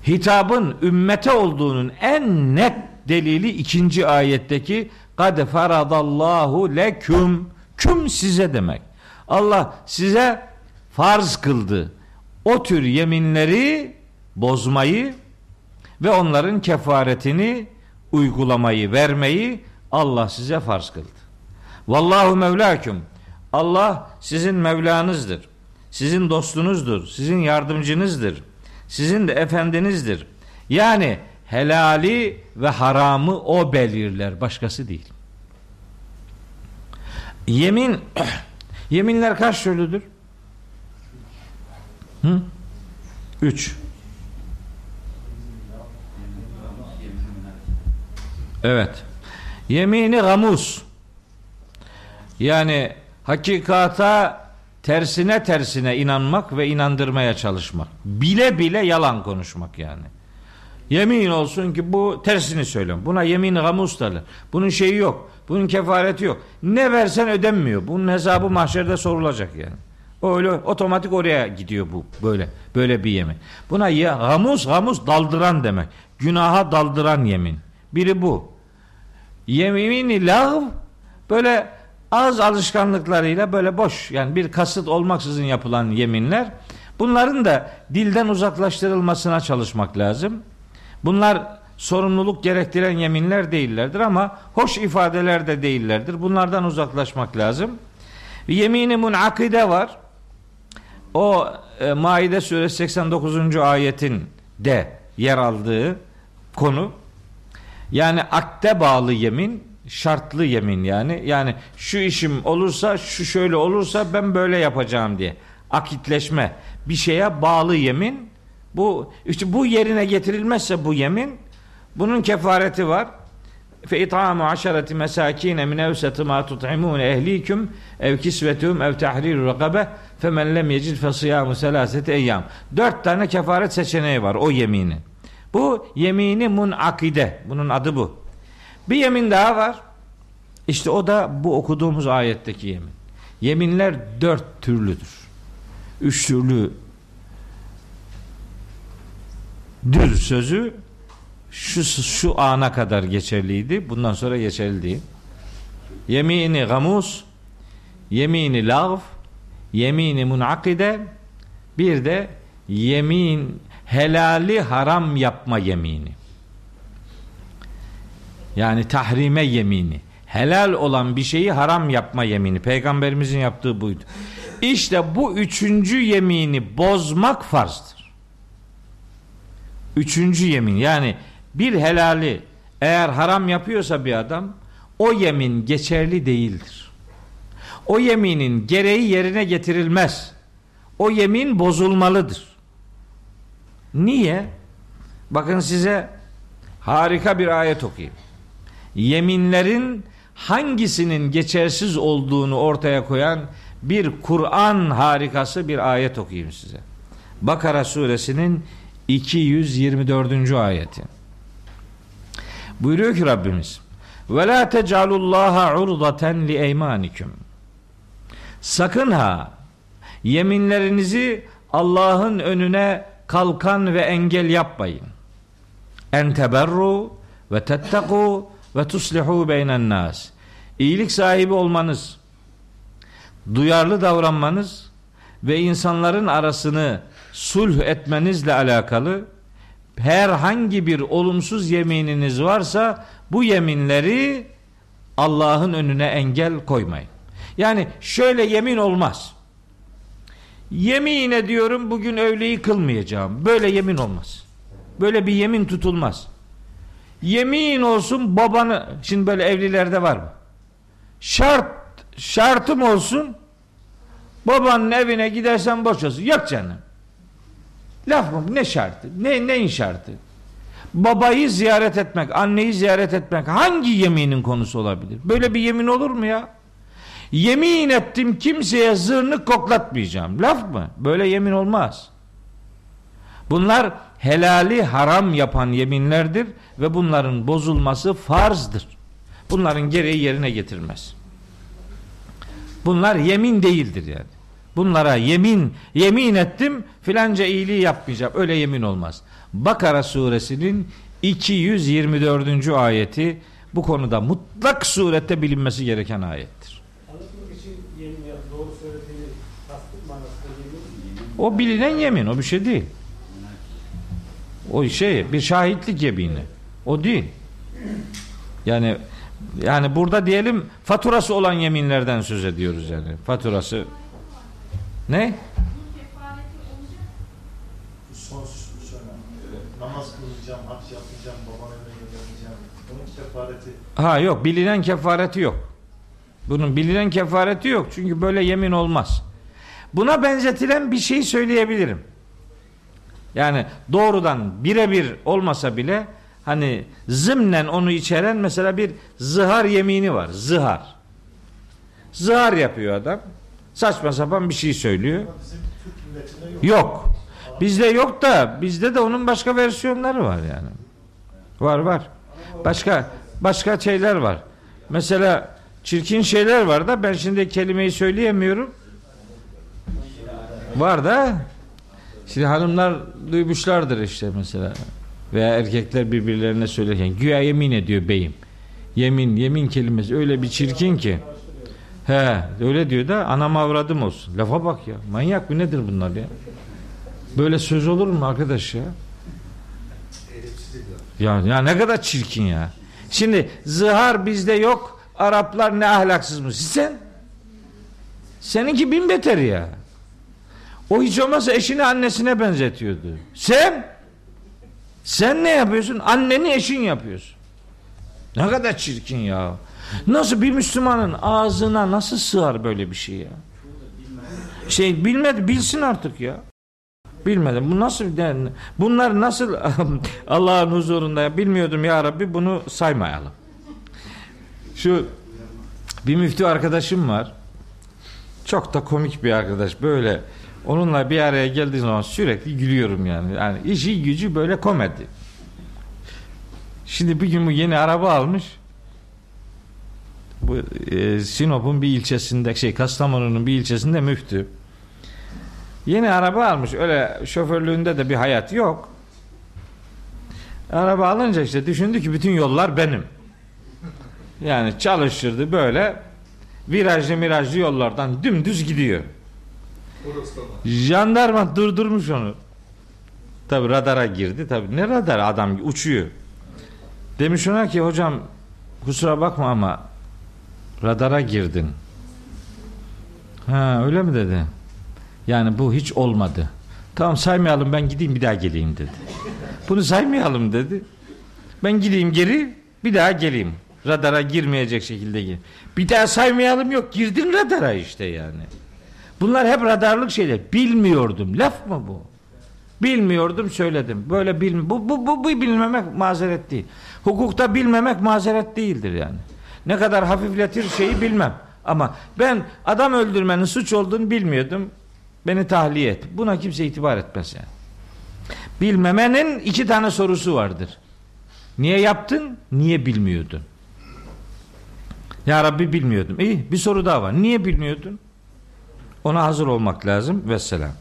Speaker 1: Hitabın ümmete olduğunun en net delili ikinci ayetteki kad faradallahu leküm küm size demek. Allah size farz kıldı. O tür yeminleri bozmayı ve onların kefaretini uygulamayı, vermeyi Allah size farz kıldı. Vallahu mevlaküm. Allah sizin Mevlanızdır. Sizin dostunuzdur. Sizin yardımcınızdır. Sizin de efendinizdir. Yani helali ve haramı o belirler, başkası değil. Yemin yeminler kaç türlüdür? Hı? Üç. Evet. Yemini gamus. Yani hakikata tersine tersine inanmak ve inandırmaya çalışmak. Bile bile yalan konuşmak yani. Yemin olsun ki bu tersini söylüyorum. Buna yemin gamus derler. Bunun şeyi yok. Bunun kefareti yok. Ne versen ödenmiyor. Bunun hesabı mahşerde sorulacak yani. Öyle otomatik oraya gidiyor bu böyle böyle bir yemin. Buna ya gamus gamus daldıran demek. Günaha daldıran yemin. Biri bu. Yemini lağv böyle az alışkanlıklarıyla böyle boş yani bir kasıt olmaksızın yapılan yeminler. Bunların da dilden uzaklaştırılmasına çalışmak lazım. Bunlar sorumluluk gerektiren yeminler değillerdir ama hoş ifadeler de değillerdir. Bunlardan uzaklaşmak lazım. Yemini munakide var. O e, Maide suresi 89. ayetin de yer aldığı konu. Yani akde bağlı yemin, şartlı yemin yani. Yani şu işim olursa, şu şöyle olursa ben böyle yapacağım diye. Akitleşme, bir şeye bağlı yemin. Bu işte bu yerine getirilmezse bu yemin bunun kefareti var. Fe it'amu aşareti mesakine min evseti ma tut'imun ehlikum ev kisvetum ev tahrir rakabe femen lem yecid fe siyamu selaseti eyyam. Dört tane kefaret seçeneği var o yeminin. Bu yemini munakide. Bunun adı bu. Bir yemin daha var. İşte o da bu okuduğumuz ayetteki yemin. Yeminler dört türlüdür. Üç türlü dür sözü şu şu ana kadar geçerliydi. Bundan sonra geçerli değil. Yemini gamus, yemini lağv, yemini munakide, bir de yemin helali haram yapma yemini. Yani tahrime yemini. Helal olan bir şeyi haram yapma yemini. Peygamberimizin yaptığı buydu. İşte bu üçüncü yemini bozmak farzdır. Üçüncü yemin yani bir helali eğer haram yapıyorsa bir adam o yemin geçerli değildir. O yeminin gereği yerine getirilmez. O yemin bozulmalıdır. Niye? Bakın size harika bir ayet okuyayım. Yeminlerin hangisinin geçersiz olduğunu ortaya koyan bir Kur'an harikası bir ayet okuyayım size. Bakara suresinin 224. ayeti. Buyuruyor ki Rabbimiz ve la tecalullaha urdaten li eymanikum. Sakın ha yeminlerinizi Allah'ın önüne kalkan ve engel yapmayın. En teberru ve tettaku ve tuslihu beynen nas. İyilik sahibi olmanız, duyarlı davranmanız ve insanların arasını sulh etmenizle alakalı herhangi bir olumsuz yemininiz varsa bu yeminleri Allah'ın önüne engel koymayın. Yani şöyle yemin olmaz. Yemin ediyorum bugün öğleyi kılmayacağım. Böyle yemin olmaz. Böyle bir yemin tutulmaz. Yemin olsun babanı şimdi böyle evlilerde var mı? Şart şartım olsun babanın evine gidersen boşasın. Yok canım. Mı? Ne şartı? Ne neyin şartı? Babayı ziyaret etmek, anneyi ziyaret etmek hangi yeminin konusu olabilir? Böyle bir yemin olur mu ya? Yemin ettim kimseye zırnık koklatmayacağım. Laf mı? Böyle yemin olmaz. Bunlar helali haram yapan yeminlerdir ve bunların bozulması farzdır. Bunların gereği yerine getirmez. Bunlar yemin değildir yani. Bunlara yemin, yemin ettim filanca iyiliği yapmayacağım. Öyle yemin olmaz. Bakara suresinin 224. ayeti bu konuda mutlak surette bilinmesi gereken ayettir. O bilinen yemin, o bir şey değil. O şey bir şahitlik yemini. O değil. Yani yani burada diyelim faturası olan yeminlerden söz ediyoruz yani. Faturası ne?
Speaker 2: Son. Namaz kılacağım, hac yapacağım, baban evine göndereceğim. Bunun kefareti.
Speaker 1: Ha yok bilinen kefareti yok. Bunun bilinen kefareti yok. Çünkü böyle yemin olmaz. Buna benzetilen bir şey söyleyebilirim. Yani doğrudan birebir olmasa bile hani zımnen onu içeren mesela bir zihar yemini var. Zihar. Zihar yapıyor adam. Saçma sapan bir şey söylüyor.
Speaker 2: Yok.
Speaker 1: Bizde yok da bizde de onun başka versiyonları var yani. Var var. Başka başka şeyler var. Mesela çirkin şeyler var da ben şimdi kelimeyi söyleyemiyorum. Var da şimdi hanımlar duymuşlardır işte mesela veya erkekler birbirlerine söylerken güya yemin ediyor beyim. Yemin yemin kelimesi öyle bir çirkin ki. He öyle diyor da anam avradım olsun. Lafa bak ya. Manyak mı nedir bunlar ya? Böyle söz olur mu arkadaş ya? Ya, ya ne kadar çirkin ya. Şimdi zihar bizde yok. Araplar ne ahlaksızmış. Sen seninki bin beter ya. O hiç olmazsa eşini annesine benzetiyordu. Sen Sen ne yapıyorsun? Anneni eşin yapıyorsun. Ne kadar çirkin ya. Nasıl bir Müslümanın ağzına nasıl sığar böyle bir şey ya? Şey bilmedi bilsin artık ya. Bilmedim. Bu nasıl bunlar nasıl Allah'ın huzurunda ya bilmiyordum ya Rabbi bunu saymayalım. Şu bir müftü arkadaşım var. Çok da komik bir arkadaş. Böyle onunla bir araya geldiği zaman sürekli gülüyorum yani. Yani işi gücü böyle komedi. Şimdi bir gün bu yeni araba almış. Bu e, Sinop'un bir ilçesinde şey Kastamonu'nun bir ilçesinde müftü. Yeni araba almış. Öyle şoförlüğünde de bir hayat yok. Araba alınca işte düşündü ki bütün yollar benim. Yani çalışırdı böyle virajlı mirajlı yollardan dümdüz gidiyor. Jandarma durdurmuş onu. Tabi radara girdi. Tabi ne radar adam uçuyor. Demiş ona ki hocam kusura bakma ama radara girdin. Ha öyle mi dedi. Yani bu hiç olmadı. Tamam saymayalım ben gideyim bir daha geleyim dedi. Bunu saymayalım dedi. Ben gideyim geri bir daha geleyim. Radara girmeyecek şekilde gir. Bir daha saymayalım yok. Girdin radara işte yani. Bunlar hep radarlık şeyler. Bilmiyordum. Laf mı bu? Bilmiyordum söyledim. Böyle bil bu, bu, bu, bu bilmemek mazeret değil. Hukukta bilmemek mazeret değildir yani. Ne kadar hafifletir şeyi bilmem. Ama ben adam öldürmenin suç olduğunu bilmiyordum. Beni tahliye et. Buna kimse itibar etmez yani. Bilmemenin iki tane sorusu vardır. Niye yaptın? Niye bilmiyordun? Ya Rabbi bilmiyordum. İyi bir soru daha var. Niye bilmiyordun? Ona hazır olmak lazım. Vesselam.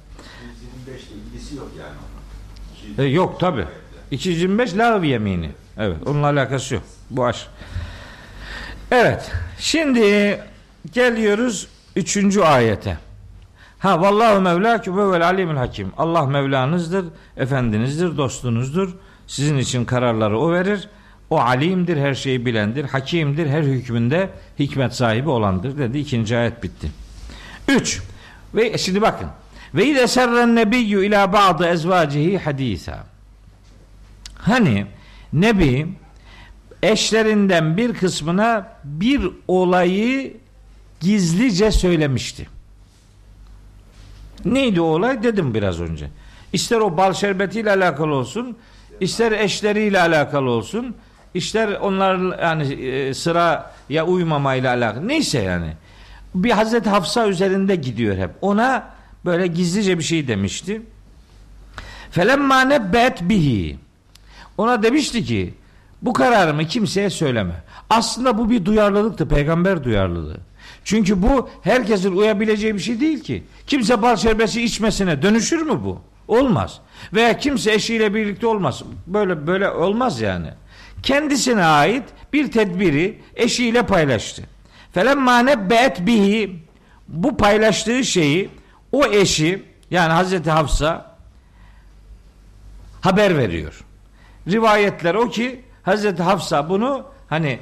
Speaker 3: 125 ile ilgisi yok yani.
Speaker 1: E, yok tabi. 225 lav yemini. Evet onunla alakası yok. Bu aş. Evet. Şimdi geliyoruz üçüncü ayete. Ha vallahu mevlâkü ve vel alimul hakim. Allah Mevlanızdır, efendinizdir, dostunuzdur. Sizin için kararları o verir. O alimdir, her şeyi bilendir, hakimdir, her hükmünde hikmet sahibi olandır dedi. İkinci ayet bitti. Üç. Ve şimdi bakın. Ve ide serren nebiyyü ila ba'dı ezvacihi hadisa. Hani Nebi eşlerinden bir kısmına bir olayı gizlice söylemişti. Neydi o olay? Dedim biraz önce. İster o bal şerbetiyle alakalı olsun, ister eşleriyle alakalı olsun, ister onlar yani e, sıraya uymamayla alakalı. Neyse yani. Bir Hazreti Hafsa üzerinde gidiyor hep. Ona böyle gizlice bir şey demişti. Felemma nebbet bihi. Ona demişti ki bu kararımı kimseye söyleme. Aslında bu bir duyarlılıktı, peygamber duyarlılığı. Çünkü bu herkesin uyabileceği bir şey değil ki. Kimse bal şerbeti içmesine dönüşür mü bu? Olmaz. Veya kimse eşiyle birlikte olmaz. Böyle böyle olmaz yani. Kendisine ait bir tedbiri eşiyle paylaştı. Felemma nebbet bihi bu paylaştığı şeyi o eşi yani Hazreti Hafsa haber veriyor. Rivayetler o ki Hazreti Hafsa bunu hani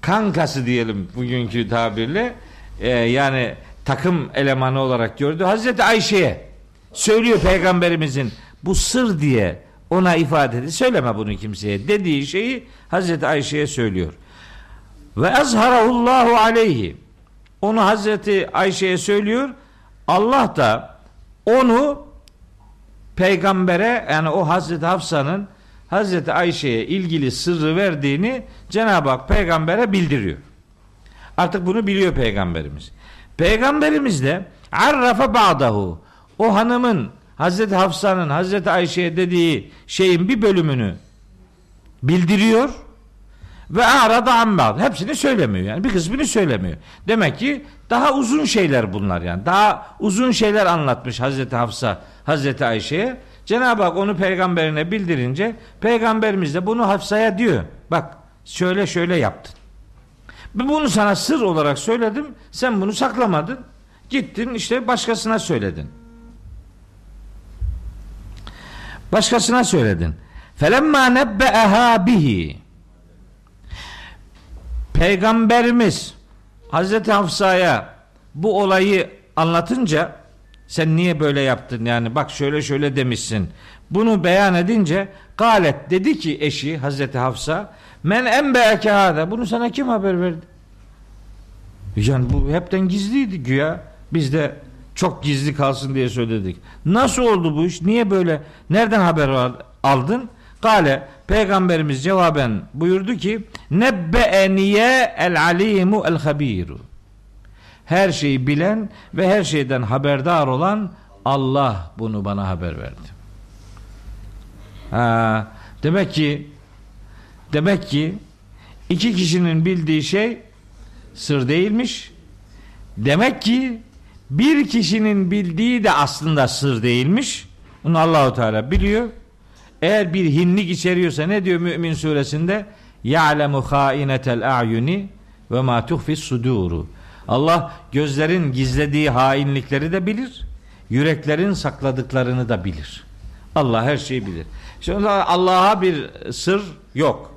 Speaker 1: kankası diyelim bugünkü tabirle e, yani takım elemanı olarak gördü. Hazreti Ayşe'ye söylüyor peygamberimizin bu sır diye ona ifade etti. Söyleme bunu kimseye dediği şeyi Hazreti Ayşe'ye söylüyor. Ve ezharahullahu aleyhi. Onu Hazreti Ayşe'ye söylüyor. Allah da onu peygambere yani o Hazreti Hafsa'nın Hazreti Ayşe'ye ilgili sırrı verdiğini Cenab-ı Hak peygambere bildiriyor. Artık bunu biliyor peygamberimiz. Peygamberimiz de arrafa ba'dahu o hanımın Hazreti Hafsa'nın Hazreti Ayşe'ye dediği şeyin bir bölümünü bildiriyor ve arada ambad. Hepsini söylemiyor yani. Bir kısmını söylemiyor. Demek ki daha uzun şeyler bunlar yani. Daha uzun şeyler anlatmış Hazreti Hafsa Hazreti Ayşe'ye. Cenab-ı Hak onu peygamberine bildirince peygamberimiz de bunu Hafsa'ya diyor. Bak şöyle şöyle yaptın. Bunu sana sır olarak söyledim. Sen bunu saklamadın. Gittin işte başkasına söyledin. Başkasına söyledin. Felemma nebbe'eha bihi. Peygamberimiz Hazreti Hafsa'ya bu olayı anlatınca sen niye böyle yaptın yani bak şöyle şöyle demişsin. bunu beyan edince galet dedi ki eşi Hazreti Hafsa men enbeeke hâde bunu sana kim haber verdi? Yani bu hepten gizliydi güya. Biz de çok gizli kalsın diye söyledik. Nasıl oldu bu iş? Niye böyle? Nereden haber aldın? Kale peygamberimiz cevaben buyurdu ki nebbeeniye el alimu el habiru. Her şeyi bilen ve her şeyden haberdar olan Allah bunu bana haber verdi. Ha, demek ki demek ki iki kişinin bildiği şey sır değilmiş. Demek ki bir kişinin bildiği de aslında sır değilmiş. Bunu Allahu Teala biliyor. Eğer bir hinlik içeriyorsa ne diyor Mümin suresinde? Ya'lemu hainetel a'yuni ve ma tuhfis suduru. Allah gözlerin gizlediği hainlikleri de bilir. Yüreklerin sakladıklarını da bilir. Allah her şeyi bilir. Şimdi Allah'a bir sır yok.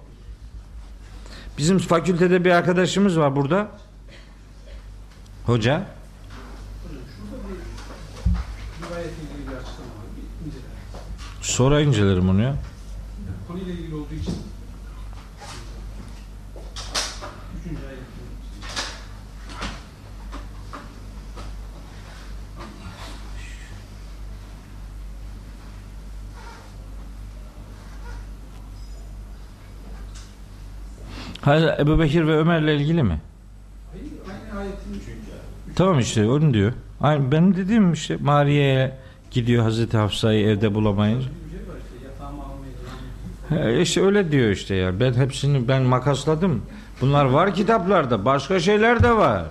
Speaker 1: Bizim fakültede bir arkadaşımız var burada. Hoca. Sonra incelerim onu ya.
Speaker 4: Konuyla ilgili olduğu için
Speaker 1: Hayır, Ebu Bekir ve Ömer'le ilgili mi?
Speaker 4: Hayır, aynı ayetin çünkü.
Speaker 1: Tamam işte onu diyor. Aynı benim dediğim işte Mariye'ye gidiyor Hazreti Hafsa'yı evde bulamayınca. He, işte öyle diyor işte ya. Ben hepsini ben makasladım. Bunlar var kitaplarda. Başka şeyler de var.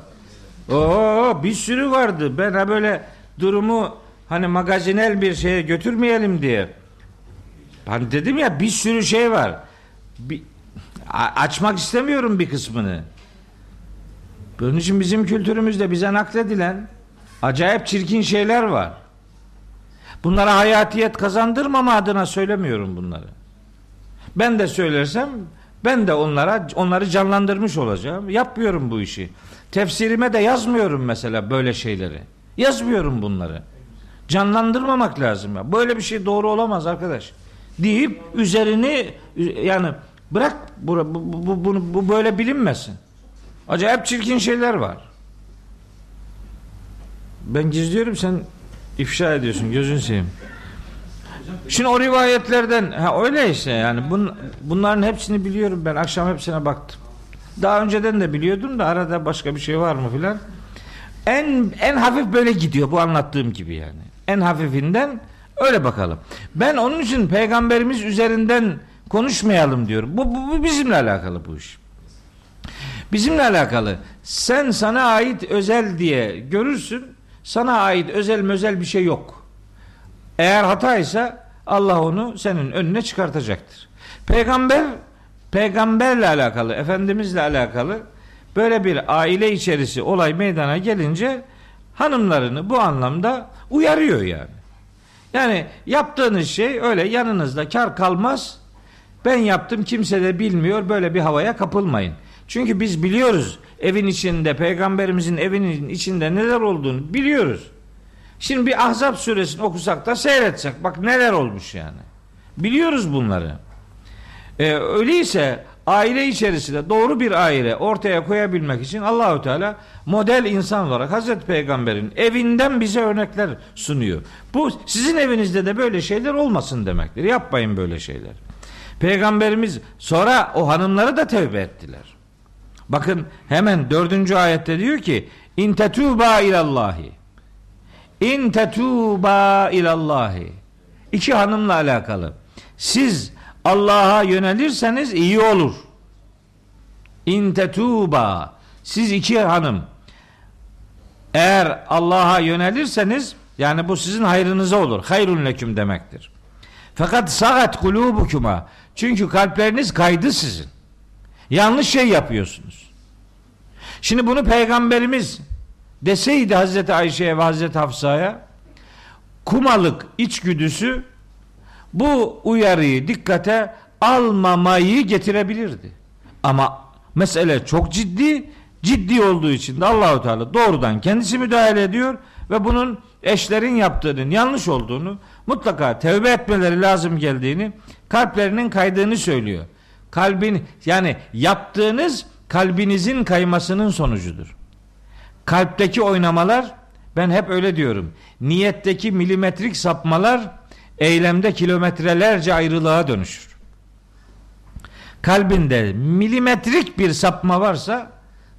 Speaker 1: Oo bir sürü vardı. Ben ha böyle durumu hani magazinel bir şeye götürmeyelim diye. Hani dedim ya bir sürü şey var. Bir, açmak istemiyorum bir kısmını. Bunun için bizim kültürümüzde bize nakledilen acayip çirkin şeyler var. Bunlara hayatiyet kazandırmama adına söylemiyorum bunları. Ben de söylersem ben de onlara onları canlandırmış olacağım. Yapmıyorum bu işi. Tefsirime de yazmıyorum mesela böyle şeyleri. Yazmıyorum bunları. Canlandırmamak lazım ya. Böyle bir şey doğru olamaz arkadaş. Deyip üzerini yani bırak bu, bu, bu, bu, bu böyle bilinmesin. Acayip çirkin şeyler var. Ben gizliyorum sen ifşa ediyorsun gözün seveyim. Şimdi o rivayetlerden ha öyle işte yani bun, bunların hepsini biliyorum ben akşam hepsine baktım. Daha önceden de biliyordum da arada başka bir şey var mı filan. En en hafif böyle gidiyor bu anlattığım gibi yani. En hafifinden öyle bakalım. Ben onun için peygamberimiz üzerinden konuşmayalım diyorum. Bu, bu, bu bizimle alakalı bu iş. Bizimle alakalı. Sen sana ait özel diye görürsün. Sana ait özel mözel bir şey yok. Eğer hataysa Allah onu senin önüne çıkartacaktır. Peygamber peygamberle alakalı, efendimizle alakalı böyle bir aile içerisi olay meydana gelince hanımlarını bu anlamda uyarıyor yani. Yani yaptığınız şey öyle yanınızda kar kalmaz. Ben yaptım kimse de bilmiyor böyle bir havaya kapılmayın. Çünkü biz biliyoruz evin içinde peygamberimizin evinin içinde neler olduğunu biliyoruz. Şimdi bir Ahzab suresini okusak da seyretsek bak neler olmuş yani. Biliyoruz bunları. Ee, öyleyse aile içerisinde doğru bir aile ortaya koyabilmek için Allahü Teala model insan olarak Hazreti Peygamber'in evinden bize örnekler sunuyor. Bu sizin evinizde de böyle şeyler olmasın demektir. Yapmayın böyle şeyler. Peygamberimiz sonra o hanımları da tevbe ettiler. Bakın hemen dördüncü ayette diyor ki İn tetûbâ ilallahi İn tetûbâ ilallahi İki hanımla alakalı. Siz Allah'a yönelirseniz iyi olur. İn tetûbâ Siz iki hanım eğer Allah'a yönelirseniz yani bu sizin hayrınıza olur. Hayrun leküm demektir. Fakat sagat kulubukuma çünkü kalpleriniz kaydı sizin. Yanlış şey yapıyorsunuz. Şimdi bunu peygamberimiz deseydi Hazreti Ayşe'ye ve Hazreti Hafsa'ya kumalık içgüdüsü bu uyarıyı dikkate almamayı getirebilirdi. Ama mesele çok ciddi, ciddi olduğu için de Allahu Teala doğrudan kendisi müdahale ediyor ve bunun eşlerin yaptığının yanlış olduğunu, mutlaka tevbe etmeleri lazım geldiğini, kalplerinin kaydığını söylüyor. Kalbin yani yaptığınız kalbinizin kaymasının sonucudur. Kalpteki oynamalar ben hep öyle diyorum. Niyetteki milimetrik sapmalar eylemde kilometrelerce ayrılığa dönüşür. Kalbinde milimetrik bir sapma varsa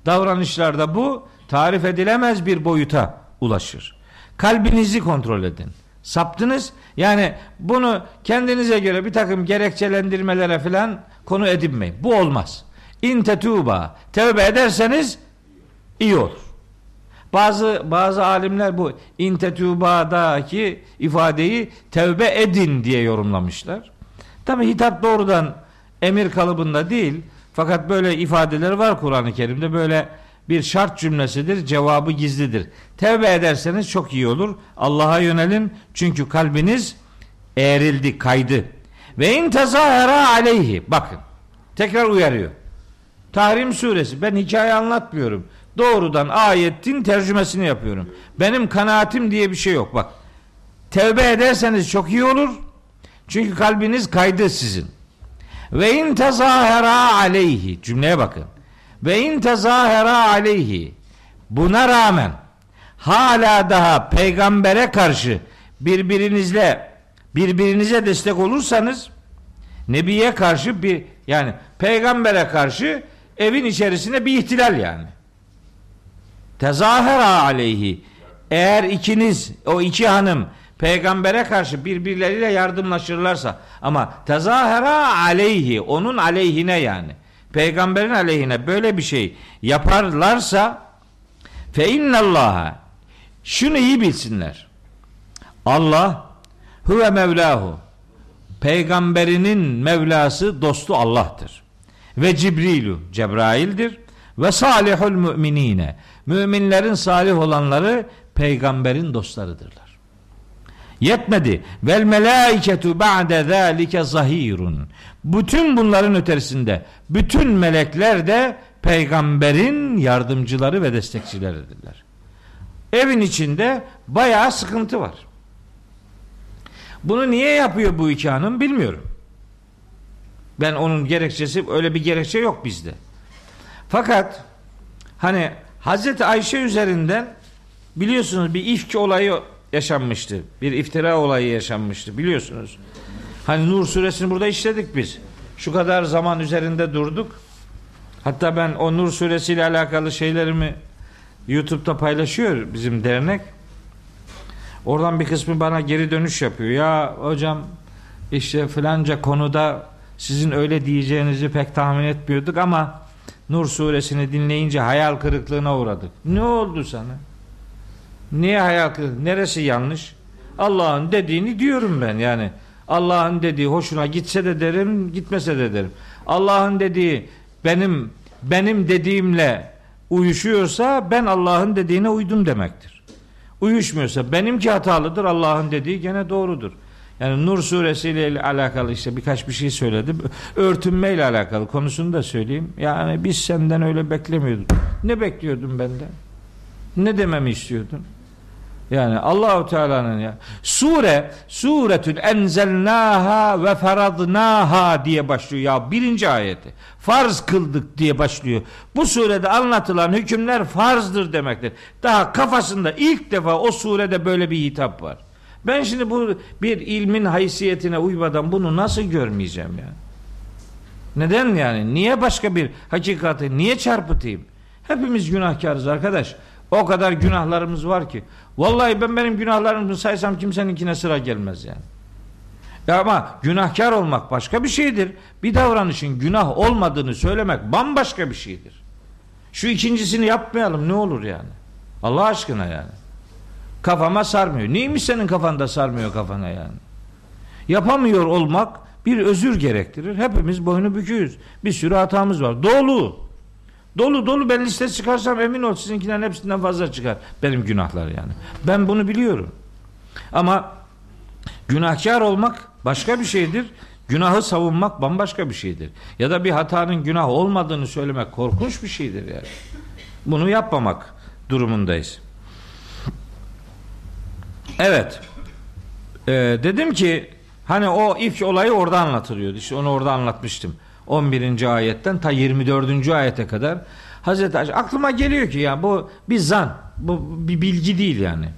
Speaker 1: davranışlarda bu tarif edilemez bir boyuta ulaşır. Kalbinizi kontrol edin. Saptınız yani bunu kendinize göre bir takım gerekçelendirmelere falan konu edinmeyin. Bu olmaz. İn tetuba tevbe ederseniz iyi olur. Bazı bazı alimler bu intetuba'daki ifadeyi tevbe edin diye yorumlamışlar. Tabi hitap doğrudan emir kalıbında değil fakat böyle ifadeler var Kur'an-ı Kerim'de böyle bir şart cümlesidir cevabı gizlidir. Tevbe ederseniz çok iyi olur. Allah'a yönelin çünkü kalbiniz eğrildi kaydı. Ve in tezahara aleyhi bakın tekrar uyarıyor. Tahrim suresi ben hikaye anlatmıyorum. Doğrudan ayetin tercümesini yapıyorum. Benim kanaatim diye bir şey yok. Bak. Tevbe ederseniz çok iyi olur. Çünkü kalbiniz kaydı sizin. Ve in tezahara aleyhi cümleye bakın. Ve in tezahara aleyhi buna rağmen hala daha peygambere karşı birbirinizle birbirinize destek olursanız Nebiye karşı bir yani peygambere karşı evin içerisinde bir ihtilal yani. Tezahera aleyhi. Eğer ikiniz o iki hanım peygambere karşı birbirleriyle yardımlaşırlarsa ama tezahera aleyhi onun aleyhine yani peygamberin aleyhine böyle bir şey yaparlarsa fe innallaha şunu iyi bilsinler. Allah huve mevlahu peygamberinin Mevlası dostu Allah'tır. Ve Cibrilu Cebrail'dir. Ve salihul müminine müminlerin salih olanları peygamberin dostlarıdırlar. Yetmedi. Vel melaiketu ba'de zalike zahirun. Bütün bunların ötesinde bütün melekler de peygamberin yardımcıları ve destekçileridirler. Evin içinde bayağı sıkıntı var. Bunu niye yapıyor bu iki hanım bilmiyorum. Ben onun gerekçesi öyle bir gerekçe yok bizde. Fakat hani Hazreti Ayşe üzerinden biliyorsunuz bir ifk olayı yaşanmıştı. Bir iftira olayı yaşanmıştı biliyorsunuz. Hani Nur suresini burada işledik biz. Şu kadar zaman üzerinde durduk. Hatta ben o Nur suresiyle alakalı şeylerimi YouTube'da paylaşıyor bizim dernek. Oradan bir kısmı bana geri dönüş yapıyor. Ya hocam işte filanca konuda sizin öyle diyeceğinizi pek tahmin etmiyorduk ama Nur suresini dinleyince hayal kırıklığına uğradık. Ne oldu sana? Niye hayal kırıklığı? Neresi yanlış? Allah'ın dediğini diyorum ben yani. Allah'ın dediği hoşuna gitse de derim, gitmese de derim. Allah'ın dediği benim benim dediğimle uyuşuyorsa ben Allah'ın dediğine uydum demektir. Uyuşmuyorsa benimki hatalıdır, Allah'ın dediği gene doğrudur. Yani Nur suresiyle alakalı işte birkaç bir şey söyledim. Örtünmeyle alakalı konusunu da söyleyeyim. Yani biz senden öyle beklemiyorduk. Ne bekliyordun benden? Ne dememi istiyordun? Yani Allahu Teala'nın ya sure suretün enzelnaha ve faradnaha diye başlıyor ya birinci ayeti. Farz kıldık diye başlıyor. Bu surede anlatılan hükümler farzdır demektir. Daha kafasında ilk defa o surede böyle bir hitap var. Ben şimdi bu bir ilmin haysiyetine uymadan bunu nasıl görmeyeceğim yani? Neden yani? Niye başka bir hakikati niye çarpıtayım? Hepimiz günahkarız arkadaş. O kadar günahlarımız var ki. Vallahi ben benim günahlarımı saysam kimseninkine sıra gelmez yani. Ya ama günahkar olmak başka bir şeydir. Bir davranışın günah olmadığını söylemek bambaşka bir şeydir. Şu ikincisini yapmayalım ne olur yani. Allah aşkına yani. Kafama sarmıyor. Neymiş senin kafanda sarmıyor kafana yani? Yapamıyor olmak bir özür gerektirir. Hepimiz boynu büküyoruz. Bir sürü hatamız var. Dolu. Dolu dolu ben liste çıkarsam emin ol sizinkilerin hepsinden fazla çıkar. Benim günahlar yani. Ben bunu biliyorum. Ama günahkar olmak başka bir şeydir. Günahı savunmak bambaşka bir şeydir. Ya da bir hatanın günah olmadığını söylemek korkunç bir şeydir yani. Bunu yapmamak durumundayız. Evet. Ee, dedim ki hani o ilk olayı orada anlatılıyordu. İşte onu orada anlatmıştım. 11. ayetten ta 24. ayete kadar Hazreti Ayşe aklıma geliyor ki ya bu bir zan. Bu bir bilgi değil yani.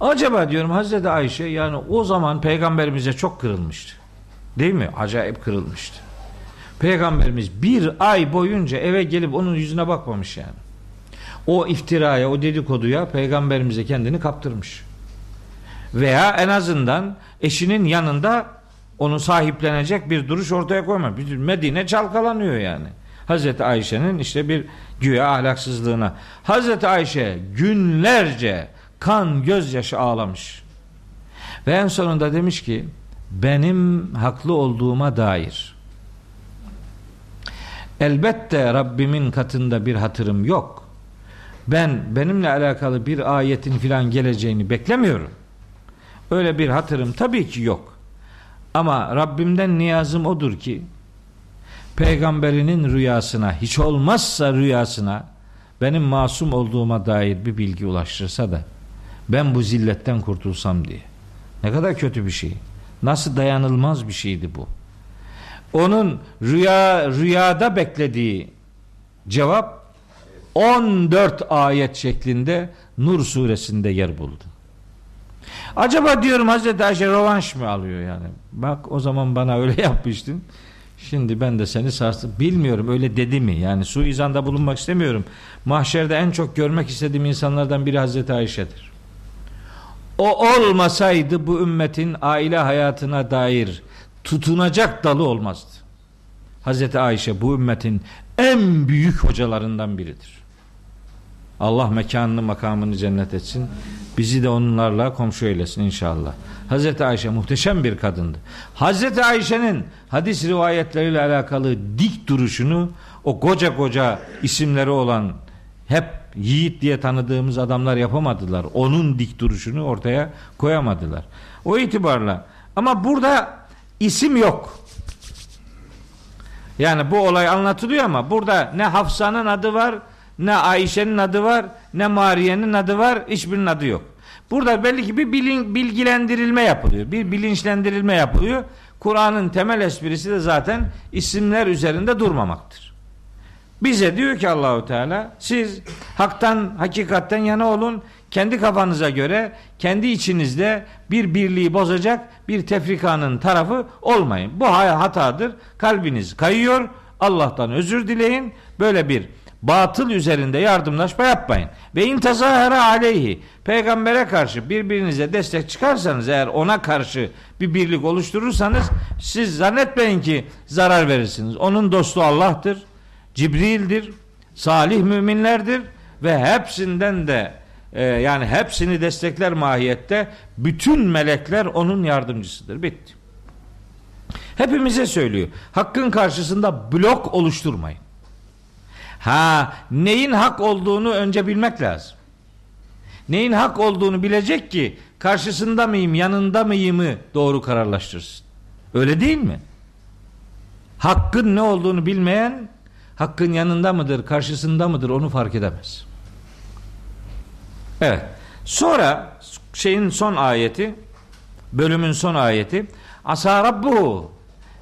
Speaker 1: Acaba diyorum Hazreti Ayşe yani o zaman peygamberimize çok kırılmıştı. Değil mi? Acayip kırılmıştı. Peygamberimiz bir ay boyunca eve gelip onun yüzüne bakmamış yani. O iftiraya, o dedikoduya peygamberimize kendini kaptırmış. Veya en azından eşinin yanında onu sahiplenecek bir duruş ortaya. Bütün Medine çalkalanıyor yani. Hazreti Ayşe'nin işte bir güya ahlaksızlığına. Hazreti Ayşe günlerce kan gözyaşı ağlamış. Ve en sonunda demiş ki benim haklı olduğuma dair elbette Rabbimin katında bir hatırım yok. Ben benimle alakalı bir ayetin filan geleceğini beklemiyorum. Öyle bir hatırım tabii ki yok. Ama Rabbimden niyazım odur ki peygamberinin rüyasına hiç olmazsa rüyasına benim masum olduğuma dair bir bilgi ulaştırsa da ben bu zilletten kurtulsam diye. Ne kadar kötü bir şey. Nasıl dayanılmaz bir şeydi bu. Onun rüya rüyada beklediği cevap 14 ayet şeklinde Nur suresinde yer buldu. Acaba diyorum Hazreti Ayşe rövanş mı alıyor yani? Bak o zaman bana öyle yapmıştın. Şimdi ben de seni sarstım. Bilmiyorum öyle dedi mi? Yani suizanda bulunmak istemiyorum. Mahşerde en çok görmek istediğim insanlardan biri Hazreti Ayşe'dir. O olmasaydı bu ümmetin aile hayatına dair tutunacak dalı olmazdı. Hazreti Ayşe bu ümmetin en büyük hocalarından biridir. Allah mekanını makamını cennet etsin. Bizi de onlarla komşu eylesin inşallah. Hazreti Ayşe muhteşem bir kadındı. Hazreti Ayşe'nin hadis rivayetleriyle alakalı dik duruşunu o koca koca isimleri olan hep yiğit diye tanıdığımız adamlar yapamadılar. Onun dik duruşunu ortaya koyamadılar. O itibarla ama burada isim yok. Yani bu olay anlatılıyor ama burada ne Hafsa'nın adı var, ne Ayşe'nin adı var, ne Mariye'nin adı var, hiçbirinin adı yok. Burada belli ki bir bilin, bilgilendirilme yapılıyor. Bir bilinçlendirilme yapılıyor. Kur'an'ın temel esprisi de zaten isimler üzerinde durmamaktır. Bize diyor ki Allahu Teala siz haktan, hakikatten yana olun. Kendi kafanıza göre, kendi içinizde bir birliği bozacak bir tefrikanın tarafı olmayın. Bu hatadır. Kalbiniz kayıyor. Allah'tan özür dileyin. Böyle bir batıl üzerinde yardımlaşma yapmayın. Ve intazahara aleyhi peygambere karşı birbirinize destek çıkarsanız eğer ona karşı bir birlik oluşturursanız siz zannetmeyin ki zarar verirsiniz. Onun dostu Allah'tır. Cibril'dir. Salih müminlerdir ve hepsinden de e, yani hepsini destekler mahiyette bütün melekler onun yardımcısıdır. Bitti. Hepimize söylüyor. Hakkın karşısında blok oluşturmayın. Ha neyin hak olduğunu önce bilmek lazım. Neyin hak olduğunu bilecek ki karşısında mıyım, yanında mıyımı doğru kararlaştırsın. Öyle değil mi? Hakkın ne olduğunu bilmeyen hakkın yanında mıdır, karşısında mıdır onu fark edemez. Evet. Sonra şeyin son ayeti, bölümün son ayeti Asa Rabbuhu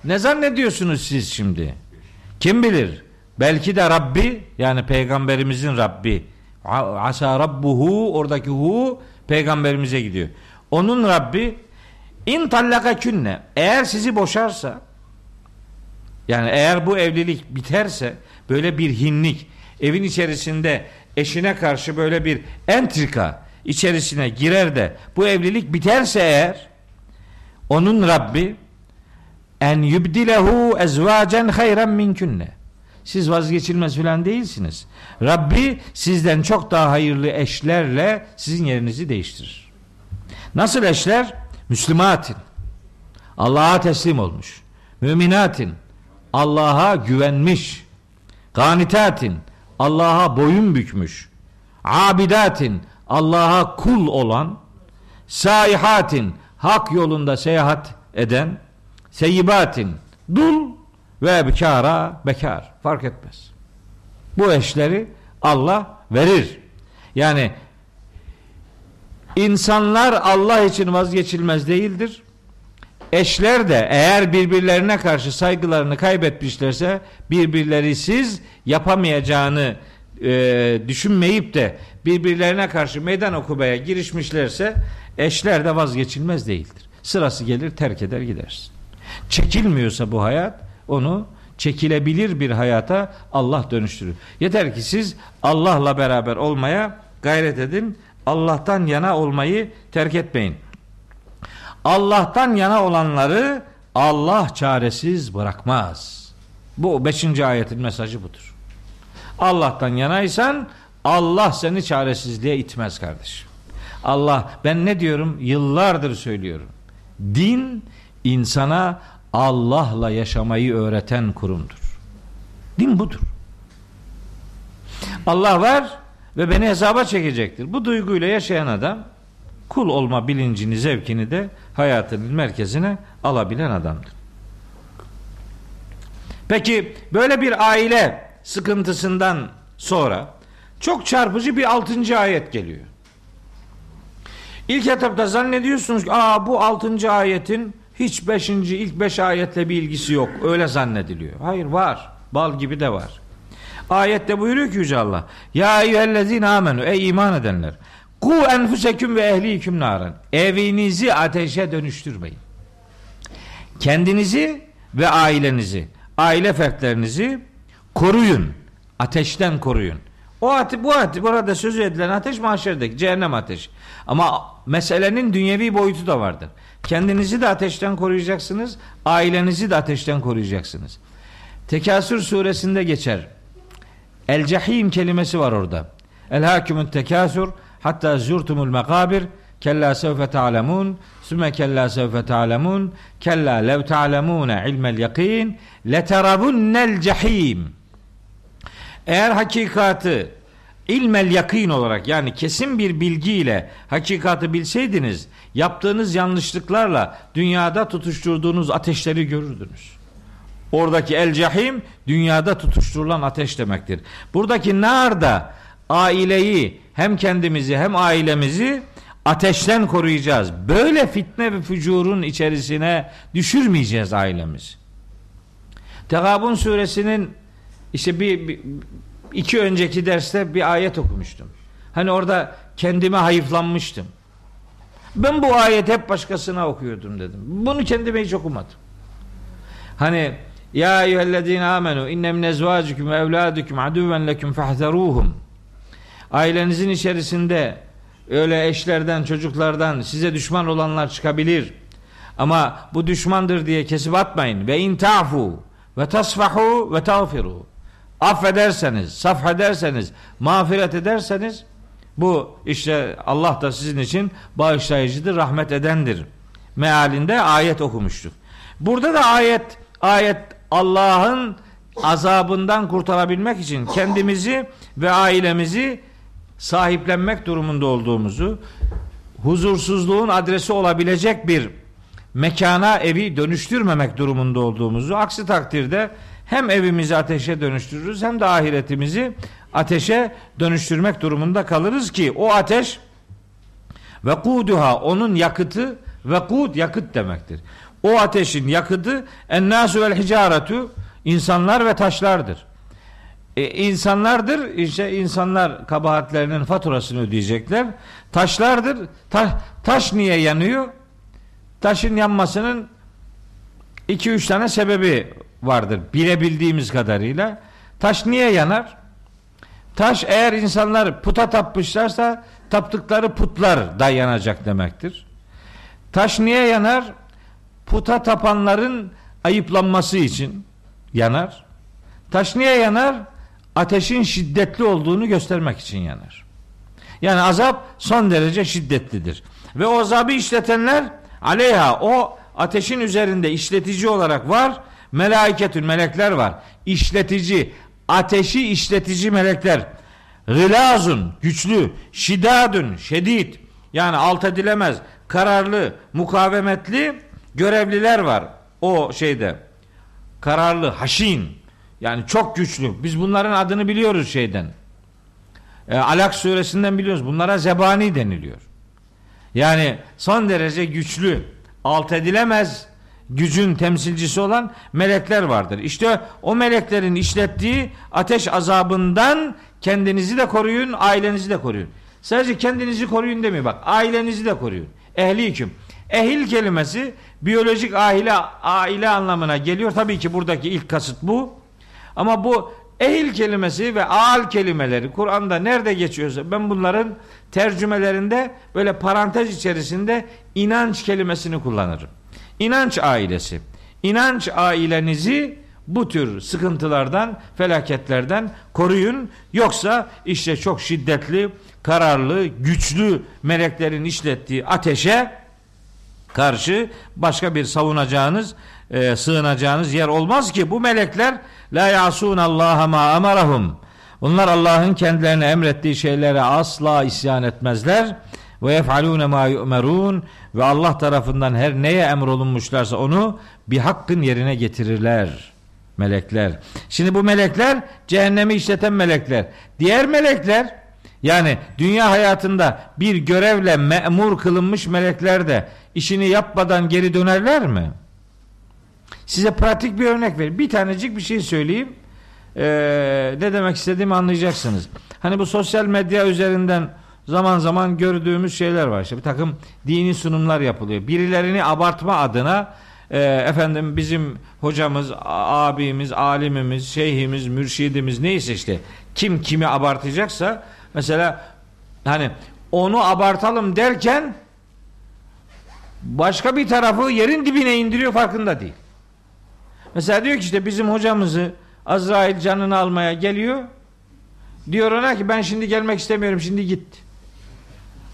Speaker 1: ne zannediyorsunuz siz şimdi? Kim bilir? Belki de Rabbi yani peygamberimizin Rabbi. Asa rabbuhu oradaki hu peygamberimize gidiyor. Onun Rabbi in tallaka künne. Eğer sizi boşarsa yani eğer bu evlilik biterse böyle bir hinlik evin içerisinde eşine karşı böyle bir entrika içerisine girer de bu evlilik biterse eğer onun Rabbi en yubdilehu ezvacen hayran minkünne siz vazgeçilmez filan değilsiniz. Rabbi sizden çok daha hayırlı eşlerle sizin yerinizi değiştirir. Nasıl eşler? Müslümatin. Allah'a teslim olmuş. Müminatin. Allah'a güvenmiş. Ganitatin. Allah'a boyun bükmüş. Abidatin. Allah'a kul olan. Saihatin. Hak yolunda seyahat eden. Seyyibatin. Dul ve bekara bekar fark etmez. Bu eşleri Allah verir. Yani İnsanlar Allah için vazgeçilmez değildir. Eşler de eğer birbirlerine karşı saygılarını kaybetmişlerse birbirleri siz yapamayacağını e, düşünmeyip de birbirlerine karşı meydan okumaya girişmişlerse eşler de vazgeçilmez değildir. Sırası gelir terk eder gidersin. Çekilmiyorsa bu hayat onu çekilebilir bir hayata Allah dönüştürür. Yeter ki siz Allah'la beraber olmaya gayret edin. Allah'tan yana olmayı terk etmeyin. Allah'tan yana olanları Allah çaresiz bırakmaz. Bu beşinci ayetin mesajı budur. Allah'tan yanaysan Allah seni çaresizliğe itmez kardeşim. Allah ben ne diyorum yıllardır söylüyorum. Din insana Allah'la yaşamayı öğreten kurumdur. Din budur. Allah var ve beni hesaba çekecektir. Bu duyguyla yaşayan adam kul olma bilincini, zevkini de hayatının merkezine alabilen adamdır. Peki böyle bir aile sıkıntısından sonra çok çarpıcı bir altıncı ayet geliyor. İlk etapta zannediyorsunuz ki Aa, bu altıncı ayetin hiç beşinci ilk beş ayetle bir ilgisi yok. Öyle zannediliyor. Hayır var. Bal gibi de var. Ayette buyuruyor ki Yüce Allah. Ya eyyühellezine amenu ey iman edenler. Ku enfuseküm ve ehliküm naren. Evinizi ateşe dönüştürmeyin. Kendinizi ve ailenizi, aile fertlerinizi koruyun. Ateşten koruyun. O ate, bu ate, burada sözü edilen ateş mahşerdeki cehennem ateşi. Ama meselenin dünyevi boyutu da vardır. Kendinizi de ateşten koruyacaksınız, ailenizi de ateşten koruyacaksınız. Tekasür suresinde geçer. El cehim kelimesi var orada. El hakimut tekasür hatta zurtumul mekabir kella sevfe ta'lemun sümme kella sevfe ta'lemun kella lev ta'lemune ilmel yakin leterabunnel cehim eğer hakikatı ilmel yakin olarak yani kesin bir bilgiyle hakikatı bilseydiniz yaptığınız yanlışlıklarla dünyada tutuşturduğunuz ateşleri görürdünüz. Oradaki el cahim dünyada tutuşturulan ateş demektir. Buradaki nar da aileyi hem kendimizi hem ailemizi ateşten koruyacağız. Böyle fitne ve fücurun içerisine düşürmeyeceğiz ailemizi. Tegabun suresinin işte bir, bir iki önceki derste bir ayet okumuştum. Hani orada kendime hayıflanmıştım. Ben bu ayet hep başkasına okuyordum dedim. Bunu kendime hiç okumadım. Hani ya eyyühellezine amenu inne min ezvacikum ve evladukum aduven leküm fahzeruhum. Ailenizin içerisinde öyle eşlerden, çocuklardan size düşman olanlar çıkabilir. Ama bu düşmandır diye kesip atmayın. Ve intafu ve tasfahu ve tağfiru. Affederseniz, safhederseniz, mağfiret ederseniz bu işte Allah da sizin için bağışlayıcıdır, rahmet edendir. Mealinde ayet okumuştuk. Burada da ayet ayet Allah'ın azabından kurtarabilmek için kendimizi ve ailemizi sahiplenmek durumunda olduğumuzu, huzursuzluğun adresi olabilecek bir mekana evi dönüştürmemek durumunda olduğumuzu, aksi takdirde hem evimizi ateşe dönüştürürüz hem de ahiretimizi ateşe dönüştürmek durumunda kalırız ki o ateş ve kuduha onun yakıtı ve kud yakıt demektir. O ateşin yakıtı ennasu vel hicaretu insanlar ve taşlardır. E, insanlardır işte insanlar kabahatlerinin faturasını ödeyecekler. Taşlardır. Ta, taş niye yanıyor? Taşın yanmasının iki üç tane sebebi vardır bilebildiğimiz kadarıyla. Taş niye yanar? Taş eğer insanlar puta tapmışlarsa taptıkları putlar da yanacak demektir. Taş niye yanar? Puta tapanların ayıplanması için yanar. Taş niye yanar? Ateşin şiddetli olduğunu göstermek için yanar. Yani azap son derece şiddetlidir. Ve o azabı işletenler aleyha o ateşin üzerinde işletici olarak var Melaiketün melekler var. İşletici, ateşi işletici melekler. Gılazun, güçlü, şidadun, şedid. Yani alt edilemez, kararlı, mukavemetli görevliler var o şeyde. Kararlı, haşin. Yani çok güçlü. Biz bunların adını biliyoruz şeyden. E, Alak suresinden biliyoruz. Bunlara zebani deniliyor. Yani son derece güçlü, alt edilemez gücün temsilcisi olan melekler vardır. İşte o meleklerin işlettiği ateş azabından kendinizi de koruyun, ailenizi de koruyun. Sadece kendinizi koruyun demiyor bak. Ailenizi de koruyun. Ehli hüküm. Ehil kelimesi biyolojik aile aile anlamına geliyor. Tabii ki buradaki ilk kasıt bu. Ama bu ehil kelimesi ve al kelimeleri Kur'an'da nerede geçiyorsa ben bunların tercümelerinde böyle parantez içerisinde inanç kelimesini kullanırım. İnanç ailesi. İnanç ailenizi bu tür sıkıntılardan, felaketlerden koruyun. Yoksa işte çok şiddetli, kararlı, güçlü meleklerin işlettiği ateşe karşı başka bir savunacağınız, e, sığınacağınız yer olmaz ki bu melekler la yasun Allah ma emarahum. Bunlar Allah'ın kendilerine emrettiği şeylere asla isyan etmezler ve yef'alune ma yu'merun ve Allah tarafından her neye emrolunmuşlarsa onu bir hakkın yerine getirirler melekler. Şimdi bu melekler cehennemi işleten melekler. Diğer melekler yani dünya hayatında bir görevle memur kılınmış melekler de işini yapmadan geri dönerler mi? Size pratik bir örnek vereyim. Bir tanecik bir şey söyleyeyim. Ee, ne demek istediğimi anlayacaksınız. Hani bu sosyal medya üzerinden zaman zaman gördüğümüz şeyler var. İşte bir takım dini sunumlar yapılıyor. Birilerini abartma adına e, efendim bizim hocamız, abimiz, alimimiz, şeyhimiz, mürşidimiz neyse işte kim kimi abartacaksa mesela hani onu abartalım derken başka bir tarafı yerin dibine indiriyor farkında değil. Mesela diyor ki işte bizim hocamızı Azrail canını almaya geliyor. Diyor ona ki ben şimdi gelmek istemiyorum şimdi git.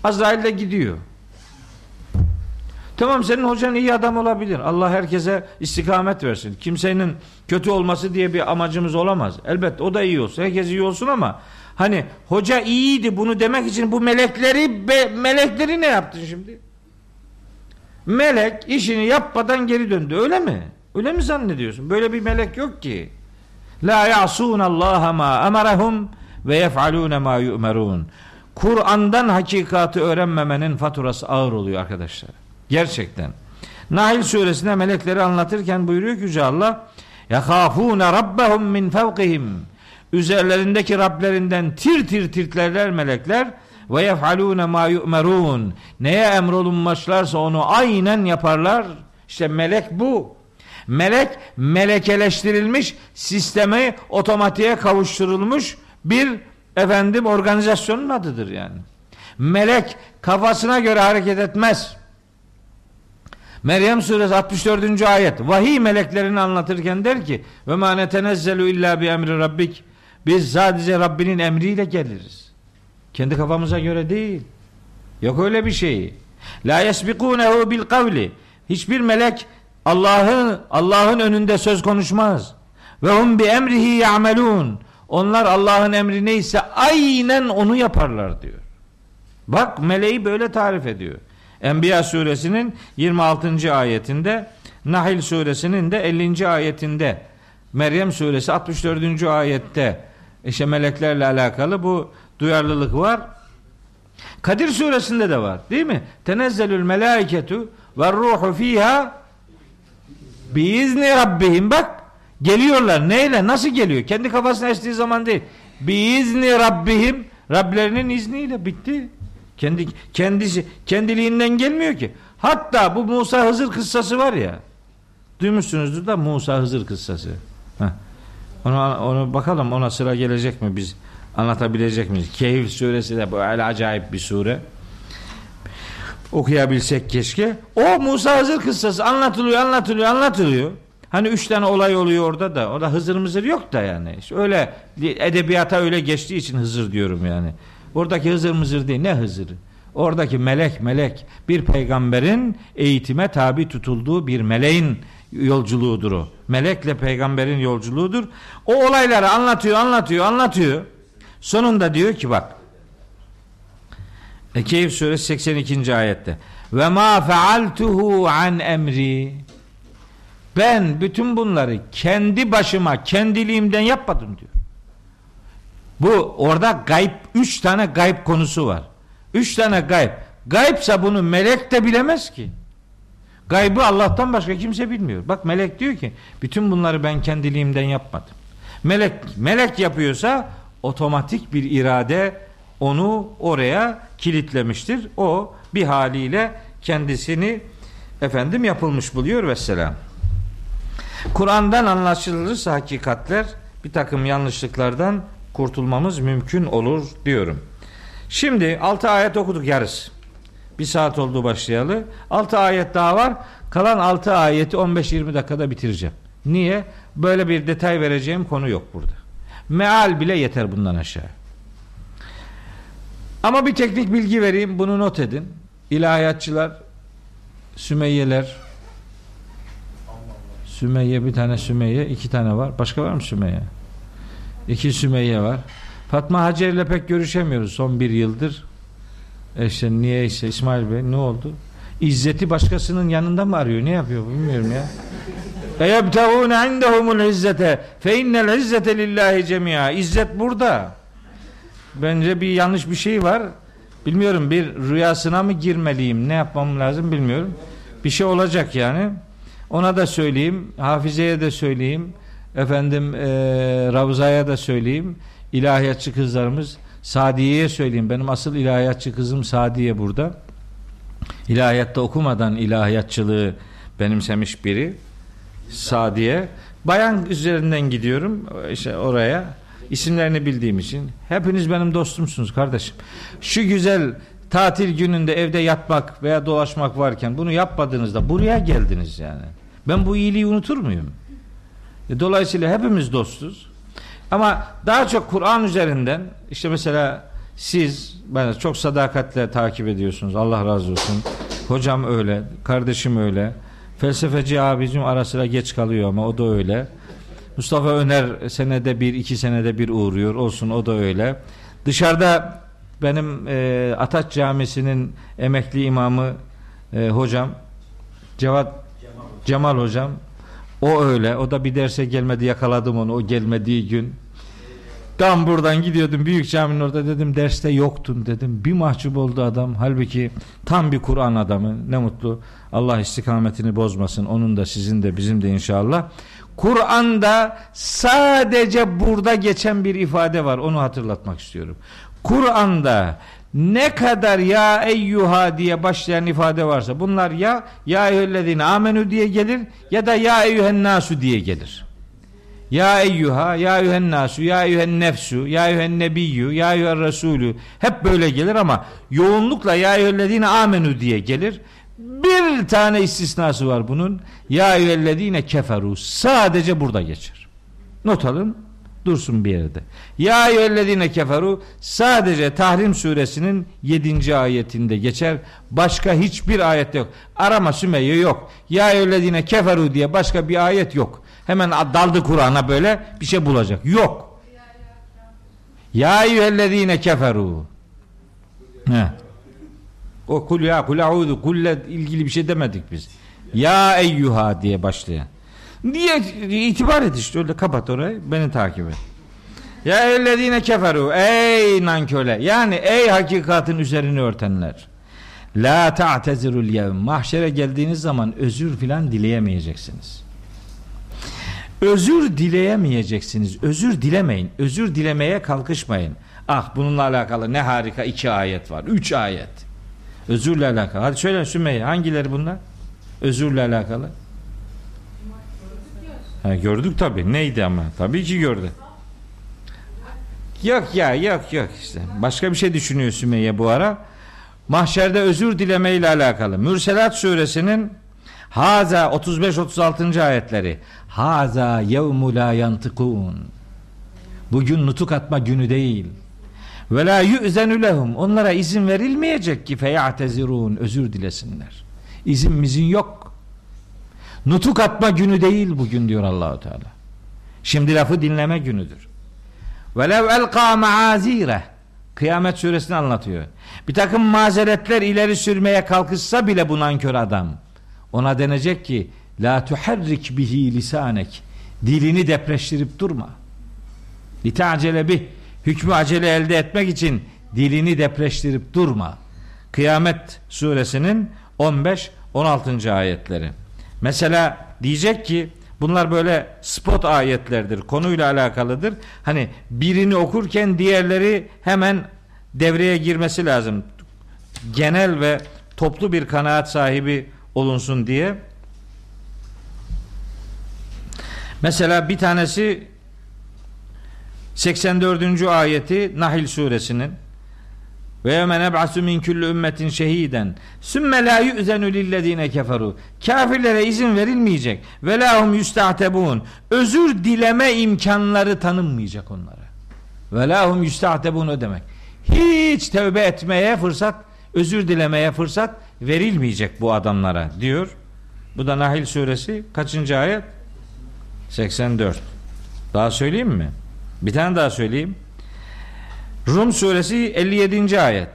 Speaker 1: Azrail de gidiyor. Tamam senin hocan iyi adam olabilir. Allah herkese istikamet versin. Kimsenin kötü olması diye bir amacımız olamaz. Elbette o da iyi olsun. Herkes iyi olsun ama hani hoca iyiydi bunu demek için bu melekleri be, melekleri ne yaptın şimdi? Melek işini yapmadan geri döndü. Öyle mi? Öyle mi zannediyorsun? Böyle bir melek yok ki. La ya'sun Allah ma emarahum ve yef'alun ma yu'merun. Kur'an'dan hakikati öğrenmemenin faturası ağır oluyor arkadaşlar. Gerçekten. Nahil suresinde melekleri anlatırken buyuruyor ki Yüce Allah يَخَافُونَ رَبَّهُمْ min فَوْقِهِمْ Üzerlerindeki Rablerinden tir tir tirtlerler melekler ve yef'alûne ma yu'merûn neye emrolunmuşlarsa onu aynen yaparlar. İşte melek bu. Melek melekeleştirilmiş sistemi otomatiğe kavuşturulmuş bir efendim organizasyonun adıdır yani. Melek kafasına göre hareket etmez. Meryem suresi 64. ayet vahiy meleklerini anlatırken der ki ve ma netenezzelu illa bi emri rabbik biz sadece Rabbinin emriyle geliriz. Kendi kafamıza göre değil. Yok öyle bir şey. La yesbikunehu bil kavli. Hiçbir melek Allah'ın Allah'ın önünde söz konuşmaz. Ve hum bi emrihi ya'melun. Onlar Allah'ın emri neyse aynen onu yaparlar diyor. Bak meleği böyle tarif ediyor. Enbiya suresinin 26. ayetinde, Nahil suresinin de 50. ayetinde, Meryem suresi 64. ayette işte meleklerle alakalı bu duyarlılık var. Kadir suresinde de var değil mi? Tenezzelül melaiketu ve ruhu fiha biizni rabbihim bak geliyorlar. Neyle? Nasıl geliyor? Kendi kafasına estiği zaman değil. Biizni rabbihim. Rablerinin izniyle bitti. Kendi kendisi kendiliğinden gelmiyor ki. Hatta bu Musa Hızır kıssası var ya. Duymuşsunuzdur da Musa Hızır kıssası. Heh. Ona, onu bakalım ona sıra gelecek mi biz? Anlatabilecek miyiz? Keyif suresi de böyle acayip bir sure. Okuyabilsek keşke. O Musa Hızır kıssası anlatılıyor, anlatılıyor, anlatılıyor. Hani üç tane olay oluyor orada da. O da Hızır mızır yok da yani. İşte öyle edebiyata öyle geçtiği için Hızır diyorum yani. Oradaki Hızır mızır değil. Ne Hızır? Oradaki melek melek bir peygamberin eğitime tabi tutulduğu bir meleğin yolculuğudur o. Melekle peygamberin yolculuğudur. O olayları anlatıyor, anlatıyor, anlatıyor. Sonunda diyor ki bak Keyif suresi 82. ayette ve ma fealtuhu an emri ben bütün bunları kendi başıma kendiliğimden yapmadım diyor. Bu orada gayb üç tane gayb konusu var. Üç tane gayb. Gaybsa bunu melek de bilemez ki. Gaybı Allah'tan başka kimse bilmiyor. Bak melek diyor ki bütün bunları ben kendiliğimden yapmadım. Melek melek yapıyorsa otomatik bir irade onu oraya kilitlemiştir. O bir haliyle kendisini efendim yapılmış buluyor vesselam. Kur'an'dan anlaşılırsa hakikatler bir takım yanlışlıklardan kurtulmamız mümkün olur diyorum. Şimdi 6 ayet okuduk yarısı. Bir saat oldu başlayalı. 6 ayet daha var. Kalan 6 ayeti 15-20 dakikada bitireceğim. Niye? Böyle bir detay vereceğim konu yok burada. Meal bile yeter bundan aşağı. Ama bir teknik bilgi vereyim. Bunu not edin. İlahiyatçılar, Sümeyyeler, Sümeyye bir tane Sümeyye, iki tane var. Başka var mı Sümeyye? İki Sümeyye var. Fatma Hacer ile pek görüşemiyoruz son bir yıldır. E işte niye işte İsmail Bey ne oldu? İzzeti başkasının yanında mı arıyor? Ne yapıyor bilmiyorum ya. İndehumul izzete fe innel izzete lillahi cemia. İzzet burada. Bence bir yanlış bir şey var. Bilmiyorum bir rüyasına mı girmeliyim? Ne yapmam lazım bilmiyorum. Bir şey olacak yani. Ona da söyleyeyim. Hafize'ye de söyleyeyim. Efendim e, Ravza'ya da söyleyeyim. İlahiyatçı kızlarımız Sadiye'ye söyleyeyim. Benim asıl ilahiyatçı kızım Sadiye burada. İlahiyatta okumadan ilahiyatçılığı benimsemiş biri. Sadiye. Bayan üzerinden gidiyorum işte oraya. İsimlerini bildiğim için. Hepiniz benim dostumsunuz kardeşim. Şu güzel tatil gününde evde yatmak veya dolaşmak varken bunu yapmadığınızda buraya geldiniz yani. Ben bu iyiliği unutur muyum? E, Dolayısıyla hepimiz dostuz. Ama daha çok Kur'an üzerinden işte mesela siz ben çok sadakatle takip ediyorsunuz. Allah razı olsun. Hocam öyle, kardeşim öyle. Felsefeci abicim ara sıra geç kalıyor ama o da öyle. Mustafa Öner senede bir, iki senede bir uğruyor. Olsun o da öyle. Dışarıda benim e, Ataç Camisi'nin emekli imamı e, hocam Cevat Cemal hocam o öyle. O da bir derse gelmedi yakaladım onu o gelmediği gün. Tam buradan gidiyordum büyük caminin orada dedim derste yoktun dedim. Bir mahcup oldu adam. Halbuki tam bir Kur'an adamı. Ne mutlu. Allah istikametini bozmasın. Onun da sizin de bizim de inşallah. Kur'an'da sadece burada geçen bir ifade var. Onu hatırlatmak istiyorum. Kur'an'da ne kadar ya eyyuha diye başlayan ifade varsa bunlar ya ya eyyühellezine amenü diye gelir ya da ya eyyühen nasu diye gelir. Ya eyyuha, ya eyyühen nasu, ya eyyühen nefsu, ya eyyühen nebiyyü, ya eyyühen resulü hep böyle gelir ama yoğunlukla ya eyyühellezine amenü diye gelir. Bir tane istisnası var bunun. Ya eyyühellezine keferu. Sadece burada geçer. Not alın dursun bir yerde. Ya eyyühellezine keferu sadece Tahrim suresinin 7. ayetinde geçer. Başka hiçbir ayette yok. Arama Sümeyye yok. Ya eyyühellezine keferu diye başka bir ayet yok. Hemen daldı Kur'an'a böyle bir şey bulacak. Yok. Ya eyyühellezine keferu. He. O kul ya kul a'udhu kulle ilgili bir şey demedik biz. Ya eyyuha diye başlayan. Niye itibar et işte öyle kapat orayı beni takip et. Ya ellezine keferu ey nanköle yani ey hakikatin üzerini örtenler. La ta'tezirul yevm mahşere geldiğiniz zaman özür filan dileyemeyeceksiniz. Özür dileyemeyeceksiniz. Özür dilemeyin. Özür dilemeye kalkışmayın. Ah bununla alakalı ne harika iki ayet var. Üç ayet. Özürle alakalı. Hadi söyle Sümeyye hangileri bunlar? Özürle alakalı. Ha, gördük tabi. Neydi ama? Tabii ki gördü. Yok ya yok yok işte. Başka bir şey düşünüyor Sümeyye bu ara. Mahşerde özür dileme ile alakalı. Mürselat suresinin Haza 35-36. ayetleri. Haza yevmu la yantıkun. Bugün nutuk atma günü değil. Ve la yu'zenu lehum. Onlara izin verilmeyecek ki feyatezirun. Özür dilesinler. İzin mizin yok. Nutuk atma günü değil bugün diyor Allahu Teala. Şimdi lafı dinleme günüdür. Velev elqa maazire. Kıyamet suresini anlatıyor. Bir takım mazeretler ileri sürmeye kalkışsa bile bu nankör adam. Ona denecek ki la tuharrik bihi lisanek. Dilini depreştirip durma. Litacele bih. Hükmü acele elde etmek için dilini depreştirip durma. Kıyamet suresinin 15-16. ayetleri. Mesela diyecek ki bunlar böyle spot ayetlerdir. Konuyla alakalıdır. Hani birini okurken diğerleri hemen devreye girmesi lazım. Genel ve toplu bir kanaat sahibi olunsun diye. Mesela bir tanesi 84. ayeti Nahil suresinin ve yevme neb'asu min kulli ümmetin şehiden. Sümme la yu'zenu lillezine keferu. Kafirlere izin verilmeyecek. Ve lahum yustahtebun. Özür dileme imkanları tanınmayacak onlara. Ve lahum yustahtebun o demek. Hiç tövbe etmeye fırsat özür dilemeye fırsat verilmeyecek bu adamlara diyor. Bu da Nahil suresi kaçıncı ayet? 84 daha söyleyeyim mi? Bir tane daha söyleyeyim Rum suresi 57. ayet.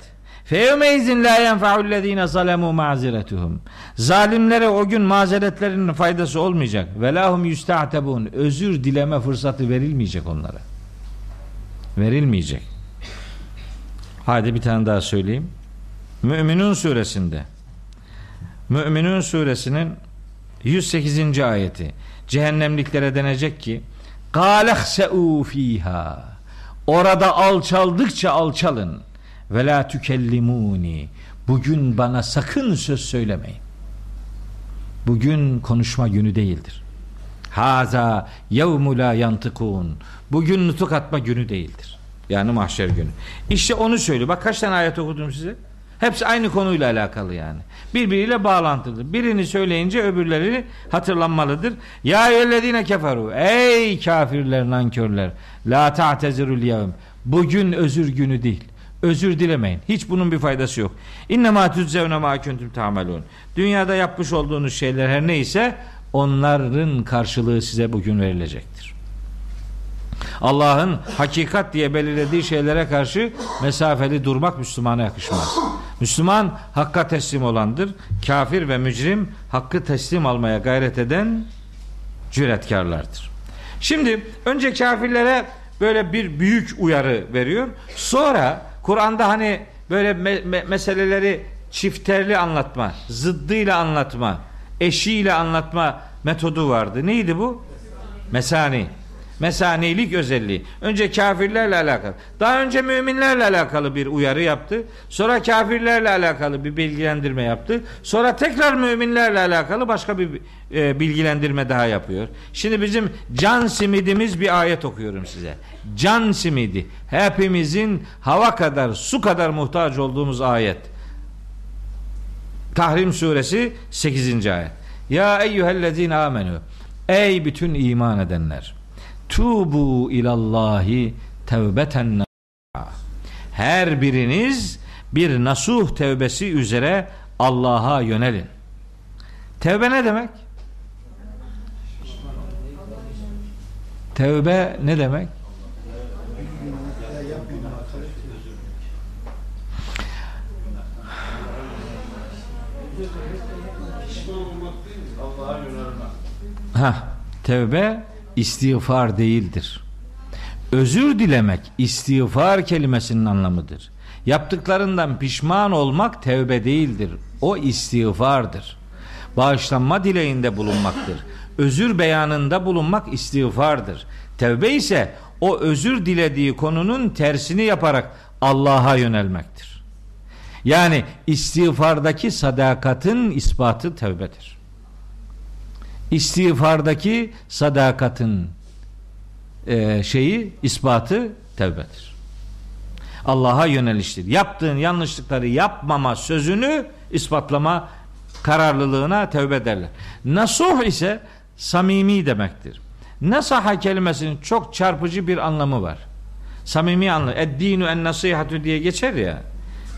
Speaker 1: Feyevmeyzin la yenfa'ullezine zalemu maziretuhum. Zalimlere o gün mazeretlerinin faydası olmayacak. Lahum yusta'tebun. Özür dileme fırsatı verilmeyecek onlara. Verilmeyecek. Hadi bir tane daha söyleyeyim. Müminun suresinde Müminun suresinin 108. ayeti. Cehennemliklere denecek ki Galehse'u fiha Orada alçaldıkça alçalın. Ve la tükellimuni. Bugün bana sakın söz söylemeyin. Bugün konuşma günü değildir. Haza yevmu la yantıkun. Bugün nutuk atma günü değildir. Yani mahşer günü. İşte onu söylüyor. Bak kaç tane ayet okudum size. Hepsi aynı konuyla alakalı yani. Birbiriyle bağlantılı. Birini söyleyince öbürleri hatırlanmalıdır. Ya eyyühellezine keferu. Ey kafirler nankörler. La ta'tezirul yevm. Bugün özür günü değil. Özür dilemeyin. Hiç bunun bir faydası yok. İnne ma tüzzevne ma kuntum ta'melun. Dünyada yapmış olduğunuz şeyler her neyse onların karşılığı size bugün verilecektir. Allah'ın hakikat diye belirlediği şeylere karşı mesafeli durmak Müslümana yakışmaz. Müslüman hakka teslim olandır. Kafir ve mücrim hakkı teslim almaya gayret eden cüretkarlardır. Şimdi önce kafirlere böyle bir büyük uyarı veriyor. Sonra Kur'an'da hani böyle me- me- meseleleri çifterli anlatma, zıddıyla anlatma, eşiyle anlatma metodu vardı. Neydi bu? Mesani. Mesanilik özelliği. Önce kafirlerle alakalı. Daha önce müminlerle alakalı bir uyarı yaptı. Sonra kafirlerle alakalı bir bilgilendirme yaptı. Sonra tekrar müminlerle alakalı başka bir e, bilgilendirme daha yapıyor. Şimdi bizim can simidimiz bir ayet okuyorum size. Can simidi. Hepimizin hava kadar, su kadar muhtaç olduğumuz ayet. Tahrim suresi 8. ayet. Ya eyyühellezine amenü. Ey bütün iman edenler. Tubu ilallahi tevbeten Her biriniz bir nasuh tevbesi üzere Allah'a yönelin. Tevbe ne demek? Tevbe ne demek? Ha, tevbe istiğfar değildir. Özür dilemek istiğfar kelimesinin anlamıdır. Yaptıklarından pişman olmak tevbe değildir. O istiğfardır. Bağışlanma dileğinde bulunmaktır. Özür beyanında bulunmak istiğfardır. Tevbe ise o özür dilediği konunun tersini yaparak Allah'a yönelmektir. Yani istiğfardaki sadakatin ispatı tevbedir. İstiğfardaki sadakatin e, şeyi ispatı tevbedir. Allah'a yöneliştir. Yaptığın yanlışlıkları yapmama sözünü ispatlama kararlılığına tevbe derler. Nasuh ise samimi demektir. Nasaha kelimesinin çok çarpıcı bir anlamı var. Samimi anlamı. Eddinu en nasihatu diye geçer ya.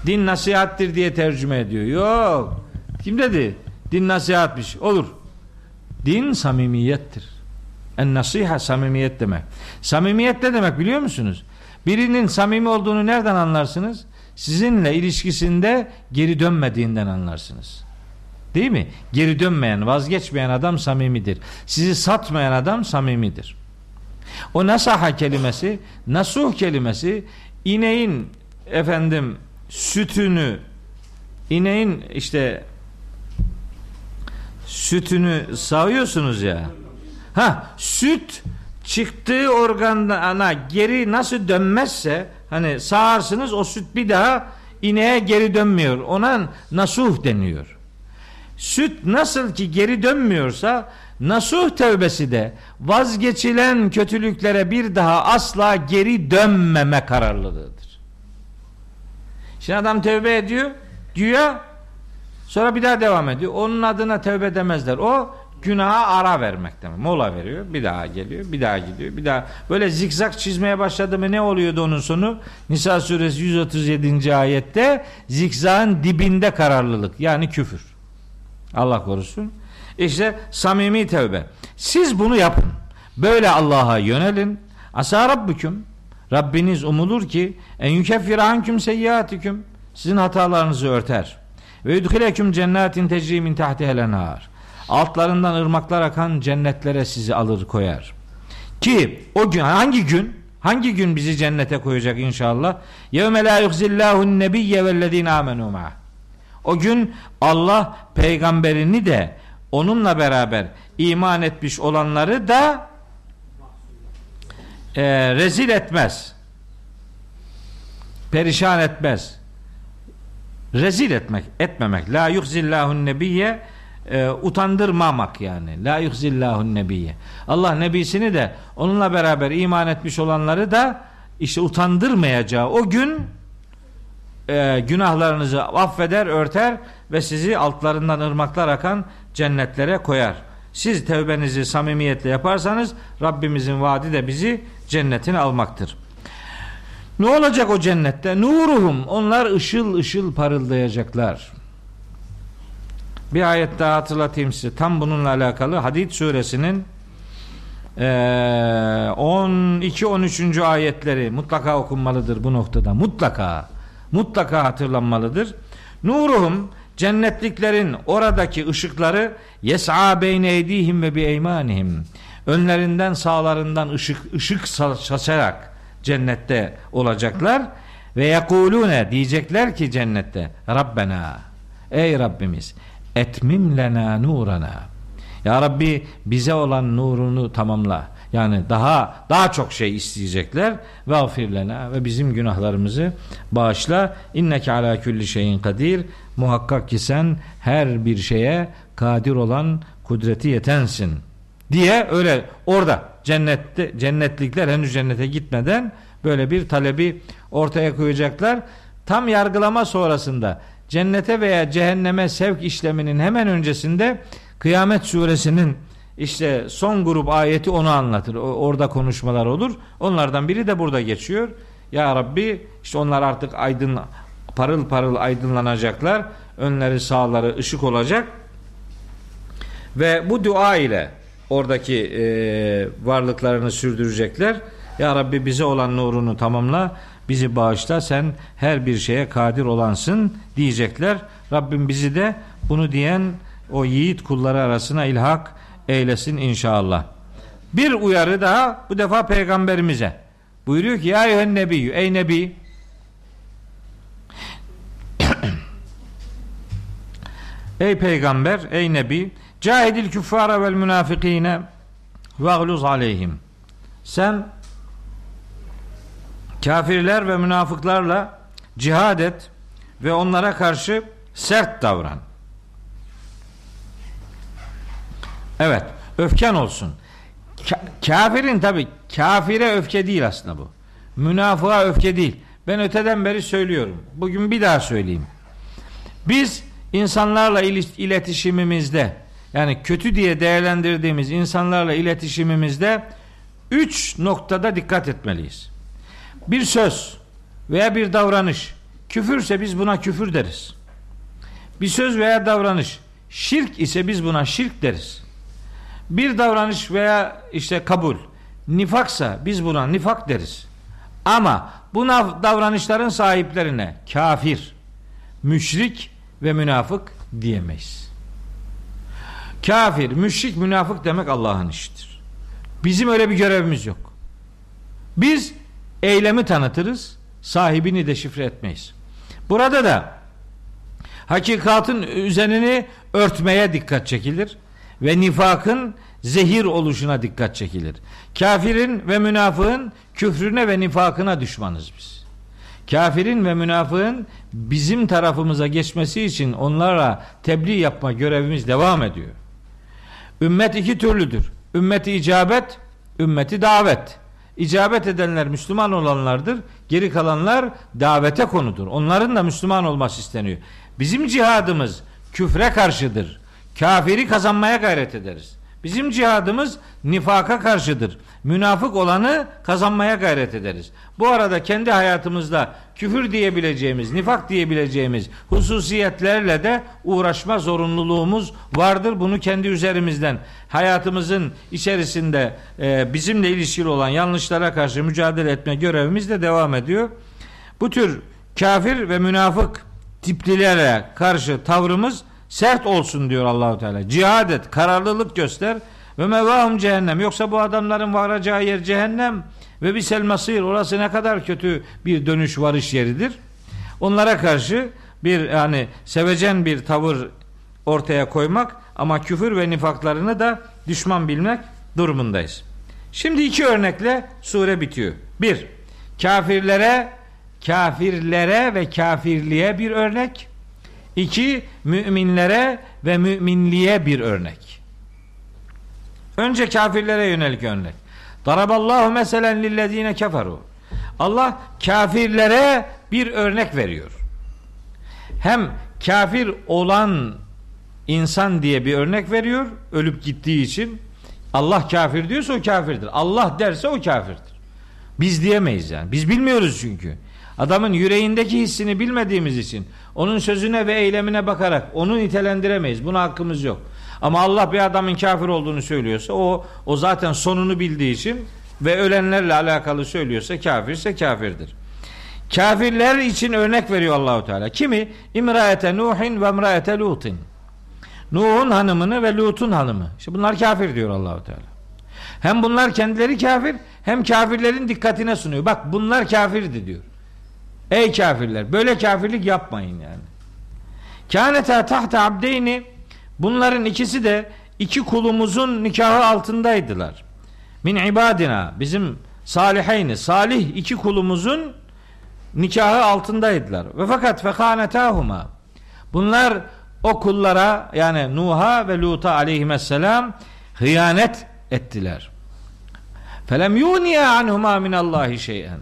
Speaker 1: Din nasihattir diye tercüme ediyor. Yok. Kim dedi? Din nasihatmiş. Olur. Din samimiyettir. En nasiha samimiyet demek. Samimiyet ne demek biliyor musunuz? Birinin samimi olduğunu nereden anlarsınız? Sizinle ilişkisinde geri dönmediğinden anlarsınız. Değil mi? Geri dönmeyen, vazgeçmeyen adam samimidir. Sizi satmayan adam samimidir. O nasaha kelimesi, nasuh kelimesi ineğin efendim sütünü ineğin işte sütünü sağıyorsunuz ya. Ha süt çıktığı organa geri nasıl dönmezse hani sağarsınız o süt bir daha ineğe geri dönmüyor. Ona nasuh deniyor. Süt nasıl ki geri dönmüyorsa nasuh tevbesi de vazgeçilen kötülüklere bir daha asla geri dönmeme kararlılığıdır. Şimdi adam tevbe ediyor, diyor sonra bir daha devam ediyor. Onun adına tevbe demezler. O günaha ara vermek demek. Mola veriyor. Bir daha geliyor. Bir daha gidiyor. Bir daha böyle zikzak çizmeye başladı mı ne oluyordu onun sonu? Nisa suresi 137. ayette zikzağın dibinde kararlılık yani küfür. Allah korusun. İşte samimi tevbe. Siz bunu yapın. Böyle Allah'a yönelin. Asa rabbüküm. Rabbiniz umulur ki en yukeffir anküm seyyiatiküm. Sizin hatalarınızı örter. Ve yudhileküm cennetin tecri min tahtihel. Altlarından ırmaklar akan cennetlere sizi alır koyar. Ki o gün hangi gün? Hangi gün bizi cennete koyacak inşallah? Yevme la yuhzillahu nebiyye vellezine amenu ma'ah. O gün Allah peygamberini de onunla beraber iman etmiş olanları da e, rezil etmez. Perişan etmez. Rezil etmek, etmemek. La yuhzillahun nebiyye e, utandırmamak yani. La yuhzillahun nebiyye. Allah nebisini de onunla beraber iman etmiş olanları da işte utandırmayacağı o gün e, günahlarınızı affeder, örter ve sizi altlarından ırmaklar akan cennetlere koyar. Siz tevbenizi samimiyetle yaparsanız Rabbimizin vaadi de bizi cennetine almaktır. Ne olacak o cennette? Nuruhum. Onlar ışıl ışıl parıldayacaklar. Bir ayet daha hatırlatayım size. Tam bununla alakalı Hadid suresinin 12-13. ayetleri mutlaka okunmalıdır bu noktada. Mutlaka. Mutlaka hatırlanmalıdır. Nuruhum cennetliklerin oradaki ışıkları yes'a beyne eydihim ve bi eymanihim. Önlerinden sağlarından ışık ışık saçarak cennette olacaklar ve yekulune diyecekler ki cennette Rabbena ey Rabbimiz etmim lena nurana. Ya Rabbi bize olan nurunu tamamla. Yani daha daha çok şey isteyecekler. Ve afirlena ve bizim günahlarımızı bağışla. İnneke ala külli şeyin kadir. Muhakkak ki sen her bir şeye kadir olan kudreti yetensin diye öyle orada cennette cennetlikler henüz cennete gitmeden böyle bir talebi ortaya koyacaklar. Tam yargılama sonrasında cennete veya cehenneme sevk işleminin hemen öncesinde Kıyamet suresinin işte son grup ayeti onu anlatır. Orada konuşmalar olur. Onlardan biri de burada geçiyor. Ya Rabbi işte onlar artık aydın parıl parıl aydınlanacaklar. Önleri sağları ışık olacak. Ve bu dua ile oradaki e, varlıklarını sürdürecekler. Ya Rabbi bize olan nurunu tamamla, bizi bağışla, sen her bir şeye kadir olansın diyecekler. Rabbim bizi de bunu diyen o yiğit kulları arasına ilhak eylesin inşallah. Bir uyarı daha bu defa peygamberimize. Buyuruyor ki ya eyyühen nebiyyü ey nebi Ey peygamber, ey nebi, cahidil küffara vel münafikine vagluz aleyhim. Sen kafirler ve münafıklarla cihad et ve onlara karşı sert davran. Evet, öfken olsun. Ka- kafirin tabi kafire öfke değil aslında bu. Münafığa öfke değil. Ben öteden beri söylüyorum. Bugün bir daha söyleyeyim. Biz insanlarla iletişimimizde yani kötü diye değerlendirdiğimiz insanlarla iletişimimizde üç noktada dikkat etmeliyiz. Bir söz veya bir davranış küfürse biz buna küfür deriz. Bir söz veya davranış şirk ise biz buna şirk deriz. Bir davranış veya işte kabul nifaksa biz buna nifak deriz. Ama bu davranışların sahiplerine kafir, müşrik ve münafık diyemeyiz. Kafir, müşrik, münafık demek Allah'ın işidir. Bizim öyle bir görevimiz yok. Biz eylemi tanıtırız, sahibini de şifre etmeyiz. Burada da Hakikatın üzerine örtmeye dikkat çekilir ve nifakın zehir oluşuna dikkat çekilir. Kafirin ve münafığın küfrüne ve nifakına düşmanız biz. Kafirin ve münafığın bizim tarafımıza geçmesi için onlara tebliğ yapma görevimiz devam ediyor. Ümmet iki türlüdür. Ümmeti icabet, ümmeti davet. İcabet edenler Müslüman olanlardır. Geri kalanlar davete konudur. Onların da Müslüman olması isteniyor. Bizim cihadımız küfre karşıdır. Kafiri kazanmaya gayret ederiz. Bizim cihadımız nifaka karşıdır. Münafık olanı kazanmaya gayret ederiz. Bu arada kendi hayatımızda küfür diyebileceğimiz, nifak diyebileceğimiz hususiyetlerle de uğraşma zorunluluğumuz vardır. Bunu kendi üzerimizden hayatımızın içerisinde e, bizimle ilişkili olan yanlışlara karşı mücadele etme görevimiz de devam ediyor. Bu tür kafir ve münafık tiplilere karşı tavrımız sert olsun diyor Allahu Teala. Cihad et, kararlılık göster ve mevahum cehennem. Yoksa bu adamların varacağı yer cehennem ve bir selmasir. Orası ne kadar kötü bir dönüş varış yeridir. Onlara karşı bir yani sevecen bir tavır ortaya koymak ama küfür ve nifaklarını da düşman bilmek durumundayız. Şimdi iki örnekle sure bitiyor. Bir, kafirlere, kafirlere ve kafirliğe bir örnek. İki, müminlere ve müminliğe bir örnek. Önce kafirlere yönelik örnek. Daraballahu meselen lillezine keferu. Allah kafirlere bir örnek veriyor. Hem kafir olan insan diye bir örnek veriyor ölüp gittiği için. Allah kafir diyorsa o kafirdir. Allah derse o kafirdir. Biz diyemeyiz yani. Biz bilmiyoruz çünkü. Adamın yüreğindeki hissini bilmediğimiz için onun sözüne ve eylemine bakarak onu nitelendiremeyiz. Buna hakkımız yok. Ama Allah bir adamın kafir olduğunu söylüyorsa o o zaten sonunu bildiği için ve ölenlerle alakalı söylüyorsa kafirse kafirdir. Kafirler için örnek veriyor Allahu Teala. Kimi? İmraete Nuhin ve imraete Lutin. Nuh'un hanımını ve Lut'un hanımı. İşte bunlar kafir diyor Allahu Teala. Hem bunlar kendileri kafir hem kafirlerin dikkatine sunuyor. Bak bunlar kafirdi diyor. Ey kafirler böyle kafirlik yapmayın yani. Kâneta tahta abdeyni bunların ikisi de iki kulumuzun nikahı altındaydılar. Min ibadina bizim saliheyni salih iki kulumuzun nikahı altındaydılar. Ve fakat fekânetâhuma bunlar o kullara yani Nuh'a ve Lut'a aleyhisselam hıyanet ettiler. Felem yuniya anhuma min Allahi şey'en.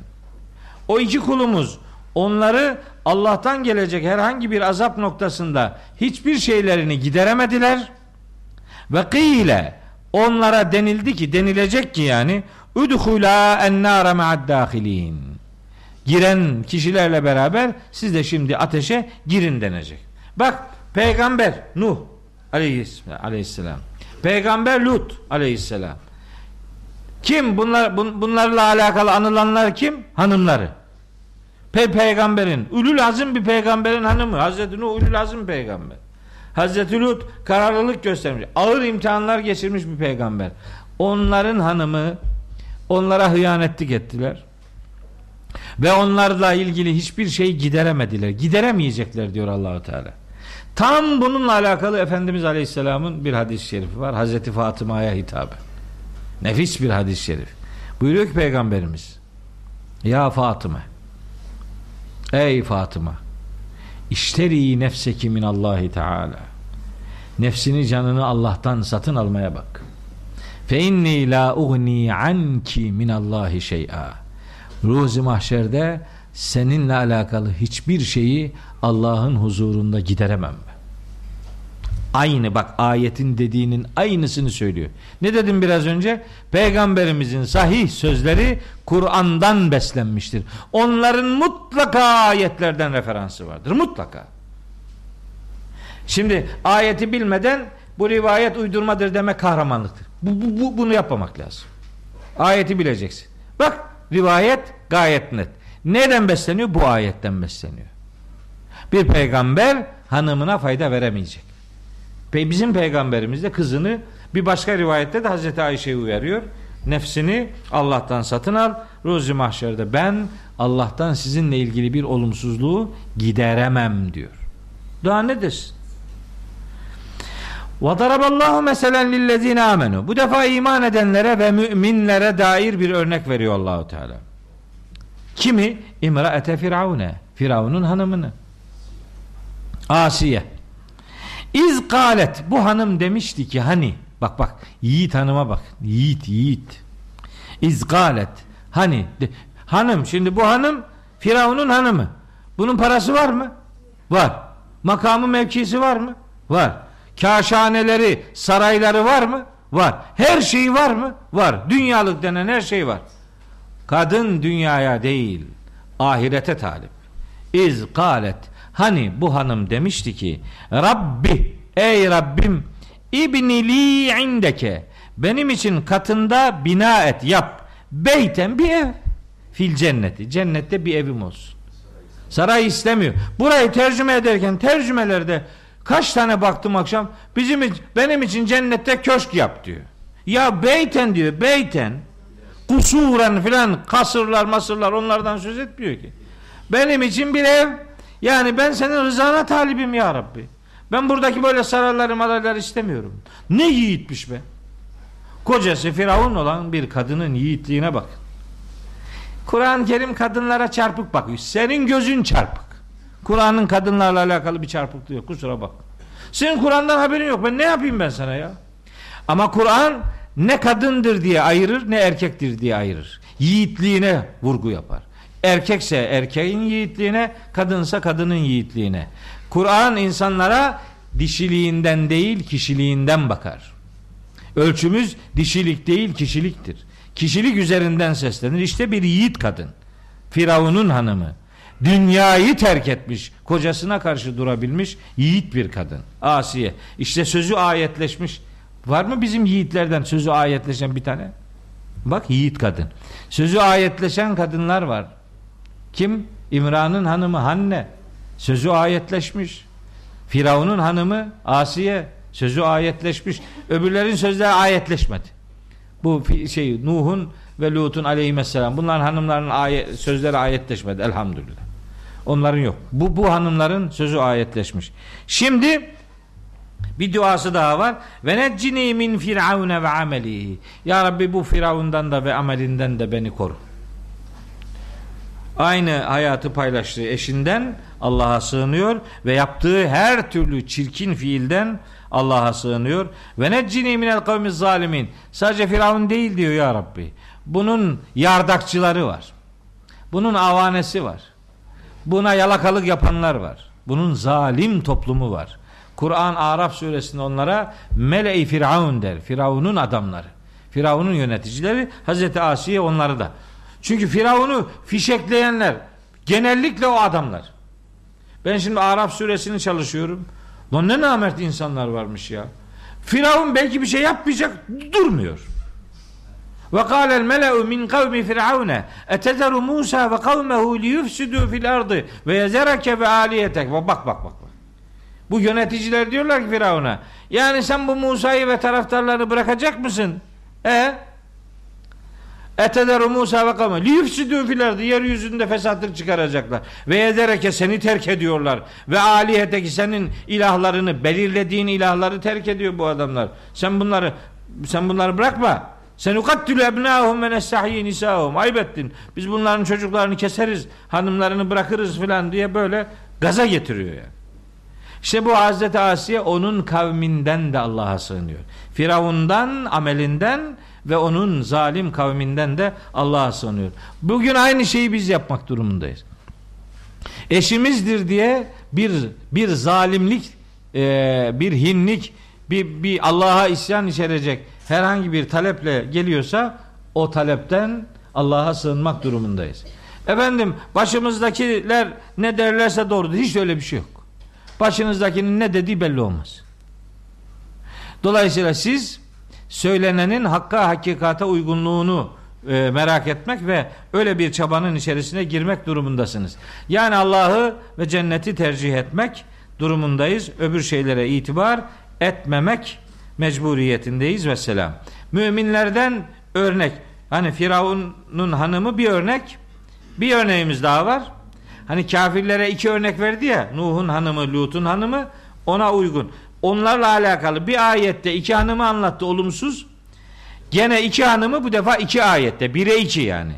Speaker 1: O iki kulumuz onları Allah'tan gelecek herhangi bir azap noktasında hiçbir şeylerini gideremediler. Ve kıyle onlara denildi ki denilecek ki yani udhula ennâre ma'ad dâhilîn. Giren kişilerle beraber siz de şimdi ateşe girin denecek. Bak peygamber Nuh aleyhisselam. Peygamber Lut aleyhisselam. Kim bunlar bun, bunlarla alakalı anılanlar kim? Hanımları. Pe peygamberin, ulul azim bir peygamberin hanımı. Hazreti Nuh ulul azim peygamber. Hazreti Lut kararlılık göstermiş. Ağır imtihanlar geçirmiş bir peygamber. Onların hanımı onlara hıyanetlik ettiler. Ve onlarla ilgili hiçbir şey gideremediler. Gideremeyecekler diyor Allahu Teala. Tam bununla alakalı Efendimiz Aleyhisselam'ın bir hadis-i şerifi var. Hazreti Fatıma'ya hitabı. Nefis bir hadis-i şerif. Buyuruyor ki Peygamberimiz Ya Fatıma Ey Fatıma İşteri nefseki min Allahi Teala Nefsini canını Allah'tan satın almaya bak. Fe inni la ugni anki min Allahi şey'a. Ruzi mahşerde seninle alakalı hiçbir şeyi Allah'ın huzurunda gideremem. Aynı bak ayetin dediğinin aynısını söylüyor. Ne dedim biraz önce? Peygamberimizin sahih sözleri Kur'an'dan beslenmiştir. Onların mutlaka ayetlerden referansı vardır. Mutlaka. Şimdi ayeti bilmeden bu rivayet uydurmadır demek kahramanlıktır. Bu, bu, bu, bunu yapmamak lazım. Ayeti bileceksin. Bak rivayet gayet net. Neden besleniyor? Bu ayetten besleniyor. Bir peygamber hanımına fayda veremeyecek. Bizim peygamberimiz de kızını bir başka rivayette de Hazreti Ayşe'yi uyarıyor. Nefsini Allah'tan satın al. Ruzi mahşerde ben Allah'tan sizinle ilgili bir olumsuzluğu gideremem diyor. Daha ne desin? وَضَرَبَ اللّٰهُ مَسَلًا لِلَّذ۪ينَ آمَنُوا Bu defa iman edenlere ve müminlere dair bir örnek veriyor Allahu Teala. Kimi? İmraete Firavune. Firavun'un hanımını. Asiye. İz galet. Bu hanım demişti ki hani bak bak yiğit hanıma bak. Yiğit yiğit. İz galet. Hani de, hanım şimdi bu hanım Firavun'un hanımı. Bunun parası var mı? Var. Makamı mevkisi var mı? Var. Kaşhaneleri, sarayları var mı? Var. Her şeyi var mı? Var. Dünyalık denen her şey var. Kadın dünyaya değil, ahirete talip. İz galet. Hani bu hanım demişti ki Rabbi ey Rabbim ibnili indeke benim için katında bina et yap. Beyten bir ev fil cenneti. Cennette bir evim olsun. Saray istemiyor. Burayı tercüme ederken tercümelerde kaç tane baktım akşam bizim benim için cennette köşk yap diyor. Ya beyten diyor beyten. Kusuren filan kasırlar masırlar onlardan söz etmiyor ki. Benim için bir ev yani ben senin rızana talibim ya Rabbi. Ben buradaki böyle sarayları marayları istemiyorum. Ne yiğitmiş be. Kocası Firavun olan bir kadının yiğitliğine bak. Kur'an-ı Kerim kadınlara çarpık bakıyor. Senin gözün çarpık. Kur'an'ın kadınlarla alakalı bir çarpıklığı yok. Kusura bak. Senin Kur'an'dan haberin yok. Ben ne yapayım ben sana ya? Ama Kur'an ne kadındır diye ayırır ne erkektir diye ayırır. Yiğitliğine vurgu yapar. Erkekse erkeğin yiğitliğine, kadınsa kadının yiğitliğine. Kur'an insanlara dişiliğinden değil kişiliğinden bakar. Ölçümüz dişilik değil kişiliktir. Kişilik üzerinden seslenir. İşte bir yiğit kadın. Firavun'un hanımı. Dünyayı terk etmiş, kocasına karşı durabilmiş yiğit bir kadın. Asiye. İşte sözü ayetleşmiş. Var mı bizim yiğitlerden sözü ayetleşen bir tane? Bak yiğit kadın. Sözü ayetleşen kadınlar var. Kim? İmran'ın hanımı Hanne. Sözü ayetleşmiş. Firavun'un hanımı Asiye. Sözü ayetleşmiş. Öbürlerin sözleri ayetleşmedi. Bu şey Nuh'un ve Lut'un aleyhisselam bunların hanımların ayet, sözleri ayetleşmedi elhamdülillah. Onların yok. Bu bu hanımların sözü ayetleşmiş. Şimdi bir duası daha var. Ve neccini min firavune ve amelihi. Ya Rabbi bu firavundan da ve amelinden de beni koru. Aynı hayatı paylaştığı eşinden Allah'a sığınıyor ve yaptığı her türlü çirkin fiilden Allah'a sığınıyor. Ve neccini minel kavmiz zalimin. Sadece Firavun değil diyor ya Rabbi. Bunun yardakçıları var. Bunun avanesi var. Buna yalakalık yapanlar var. Bunun zalim toplumu var. Kur'an Araf suresinde onlara mele-i firavun der. Firavun'un adamları. Firavun'un yöneticileri Hazreti Asiye onları da. Çünkü Firavun'u fişekleyenler genellikle o adamlar. Ben şimdi Araf suresini çalışıyorum. Lan ne namert insanlar varmış ya. Firavun belki bir şey yapmayacak durmuyor. Ve kâlel mele'u min kavmi firavune etezeru Musa ve kavmehu liyufsidu fil ardı ve yezereke ve aliyetek. Bak bak bak. Bu yöneticiler diyorlar ki Firavun'a yani sen bu Musa'yı ve taraftarlarını bırakacak mısın? E Etederu Musa ve kavme liyufsidu fil ardı yeryüzünde fesatlık çıkaracaklar. Ve yezereke seni terk ediyorlar. Ve aliyeteki senin ilahlarını belirlediğin ilahları terk ediyor bu adamlar. Sen bunları sen bunları bırakma. Sen ukattülü ebnâhum ve nestahyi nisâhum. Ayıp ettin. Biz bunların çocuklarını keseriz, hanımlarını bırakırız filan diye böyle gaza getiriyor yani. İşte bu Hazreti Asiye onun kavminden de Allah'a sığınıyor. Firavundan, amelinden ve onun zalim kavminden de Allah'a sığınıyor. Bugün aynı şeyi biz yapmak durumundayız. Eşimizdir diye bir bir zalimlik, e, bir hinlik, bir, bir Allah'a isyan içerecek herhangi bir taleple geliyorsa o talepten Allah'a sığınmak durumundayız. Efendim başımızdakiler ne derlerse doğrudur. Hiç öyle bir şey yok. Başınızdakinin ne dediği belli olmaz. Dolayısıyla siz söylenenin hakka hakikate uygunluğunu e, merak etmek ve öyle bir çabanın içerisine girmek durumundasınız. Yani Allah'ı ve cenneti tercih etmek durumundayız. Öbür şeylere itibar etmemek mecburiyetindeyiz ve selam. Müminlerden örnek. Hani Firavun'un hanımı bir örnek. Bir örneğimiz daha var. Hani kafirlere iki örnek verdi ya Nuh'un hanımı Lut'un hanımı ona uygun. Onlarla alakalı bir ayette iki hanımı anlattı olumsuz. Gene iki hanımı bu defa iki ayette. Bire iki yani.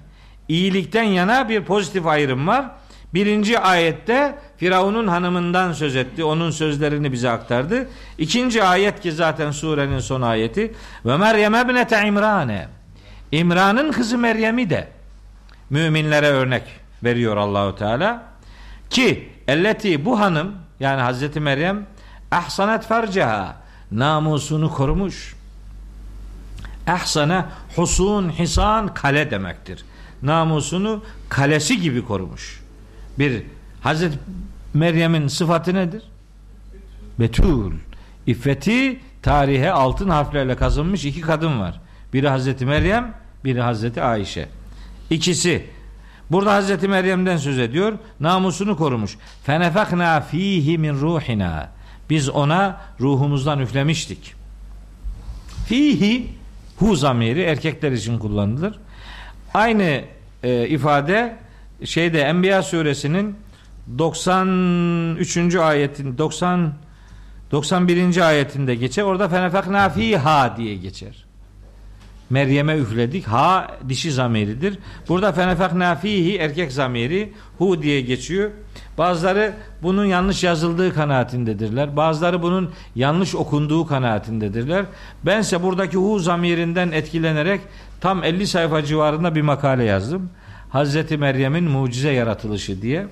Speaker 1: İyilikten yana bir pozitif ayrım var. Birinci ayette Firavun'un hanımından söz etti. Onun sözlerini bize aktardı. İkinci ayet ki zaten surenin son ayeti. Ve Meryem ebnete İmrane. İmran'ın kızı Meryem'i de müminlere örnek veriyor Allahu Teala. Ki elleti bu hanım yani Hazreti Meryem ahsanet farcaha namusunu korumuş. Ahsana husun hisan kale demektir. Namusunu kalesi gibi korumuş. Bir Hazreti Meryem'in sıfatı nedir? Betul. İffeti tarihe altın harflerle kazınmış iki kadın var. Biri Hazreti Meryem, biri Hazreti Ayşe. İkisi Burada Hazreti Meryem'den söz ediyor. Namusunu korumuş. Fenefekna fihi min ruhina. Biz ona ruhumuzdan üflemiştik. Fihi hu zamiri erkekler için kullanılır. Aynı e, ifade şeyde Enbiya suresinin 93. ayetin 90 91. ayetinde geçer. Orada fenefekna fiha diye geçer. Meryem'e üfledik. Ha dişi zamiridir. Burada fenefekna fihi erkek zamiri hu diye geçiyor. Bazıları bunun yanlış yazıldığı kanaatindedirler. Bazıları bunun yanlış okunduğu kanaatindedirler. Bense buradaki hu zamirinden etkilenerek tam 50 sayfa civarında bir makale yazdım. Hazreti Meryem'in mucize yaratılışı diye.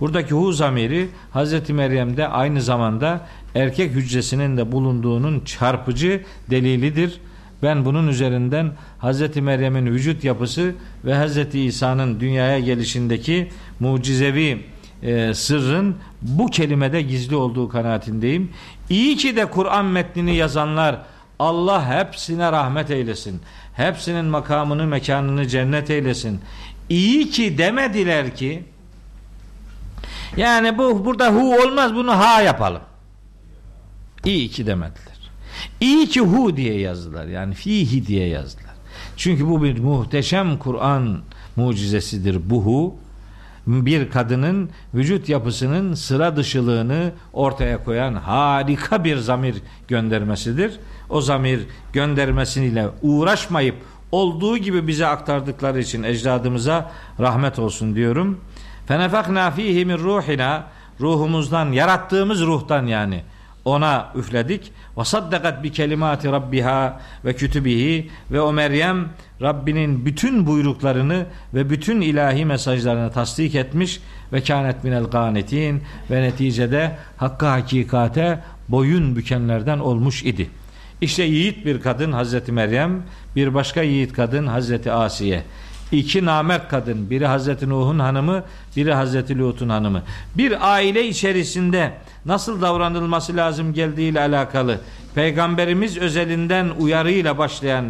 Speaker 1: Buradaki hu zamiri Hazreti Meryem'de aynı zamanda erkek hücresinin de bulunduğunun çarpıcı delilidir. Ben bunun üzerinden Hazreti Meryem'in vücut yapısı ve Hazreti İsa'nın dünyaya gelişindeki mucizevi e, sırrın bu kelimede gizli olduğu kanaatindeyim. İyi ki de Kur'an metnini yazanlar Allah hepsine rahmet eylesin. Hepsinin makamını, mekanını cennet eylesin. İyi ki demediler ki yani bu burada hu olmaz bunu ha yapalım. İyi ki demediler. İyi ki hu diye yazdılar. Yani fihi diye yazdılar. Çünkü bu bir muhteşem Kur'an mucizesidir bu hu. Bir kadının vücut yapısının sıra dışılığını ortaya koyan harika bir zamir göndermesidir. O zamir göndermesiyle uğraşmayıp olduğu gibi bize aktardıkları için ecdadımıza rahmet olsun diyorum. Fenefekna fihi min ruhina ruhumuzdan yarattığımız ruhtan yani ona üfledik. Ve saddakat bi kelimati rabbiha ve kütübihi ve o Meryem Rabbinin bütün buyruklarını ve bütün ilahi mesajlarını tasdik etmiş ve kânet minel gânetin ve neticede hakka hakikate boyun bükenlerden olmuş idi. İşte yiğit bir kadın Hazreti Meryem, bir başka yiğit kadın Hazreti Asiye. İki namert kadın, biri Hazreti Nuh'un hanımı, biri Hazreti Lut'un hanımı. Bir aile içerisinde nasıl davranılması lazım geldiği ile alakalı peygamberimiz özelinden uyarıyla başlayan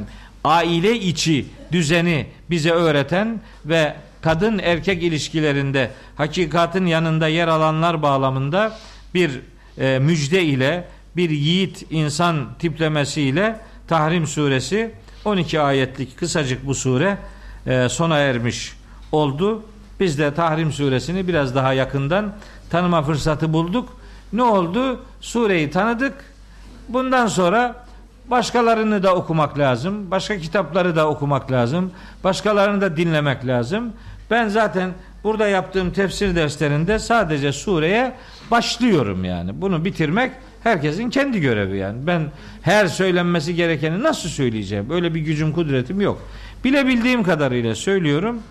Speaker 1: aile içi düzeni bize öğreten ve kadın erkek ilişkilerinde hakikatin yanında yer alanlar bağlamında bir e, müjde ile bir yiğit insan tiplemesiyle Tahrim suresi 12 ayetlik kısacık bu sure e, sona ermiş oldu. Biz de Tahrim suresini biraz daha yakından tanıma fırsatı bulduk. Ne oldu? Sureyi tanıdık. Bundan sonra başkalarını da okumak lazım. Başka kitapları da okumak lazım. Başkalarını da dinlemek lazım. Ben zaten burada yaptığım tefsir derslerinde sadece sureye başlıyorum yani. Bunu bitirmek herkesin kendi görevi yani. Ben her söylenmesi gerekeni nasıl söyleyeceğim? Böyle bir gücüm kudretim yok. Bilebildiğim kadarıyla söylüyorum.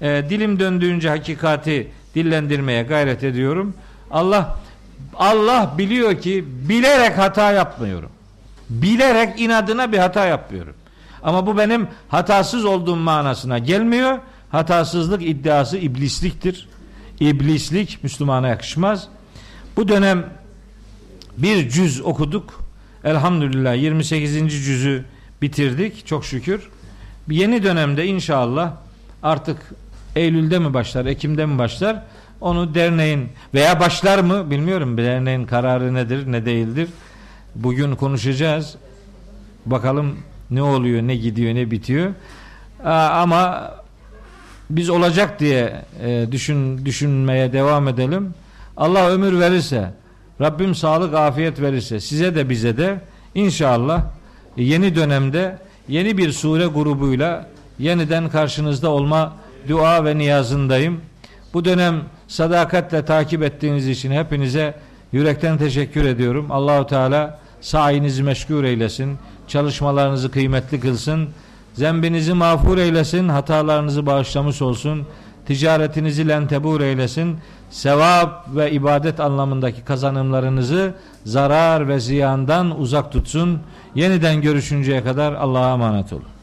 Speaker 1: E, dilim döndüğünce hakikati dillendirmeye gayret ediyorum. Allah Allah biliyor ki bilerek hata yapmıyorum. Bilerek inadına bir hata yapıyorum. Ama bu benim hatasız olduğum manasına gelmiyor. Hatasızlık iddiası iblisliktir. İblislik Müslümana yakışmaz. Bu dönem bir cüz okuduk. Elhamdülillah 28. cüzü bitirdik çok şükür. Yeni dönemde inşallah artık Eylül'de mi başlar, Ekim'de mi başlar? Onu derneğin veya başlar mı bilmiyorum. Derneğin kararı nedir, ne değildir. Bugün konuşacağız. Bakalım ne oluyor, ne gidiyor, ne bitiyor. Ama biz olacak diye e, düşün düşünmeye devam edelim. Allah ömür verirse, Rabbim sağlık afiyet verirse size de bize de inşallah yeni dönemde yeni bir sure grubuyla yeniden karşınızda olma dua ve niyazındayım. Bu dönem sadakatle takip ettiğiniz için hepinize yürekten teşekkür ediyorum. Allahu Teala sainizi meşgul eylesin, çalışmalarınızı kıymetli kılsın, zembinizi mağfur eylesin, hatalarınızı bağışlamış olsun, ticaretinizi lentebur eylesin, sevap ve ibadet anlamındaki kazanımlarınızı zarar ve ziyandan uzak tutsun. Yeniden görüşünceye kadar Allah'a emanet olun.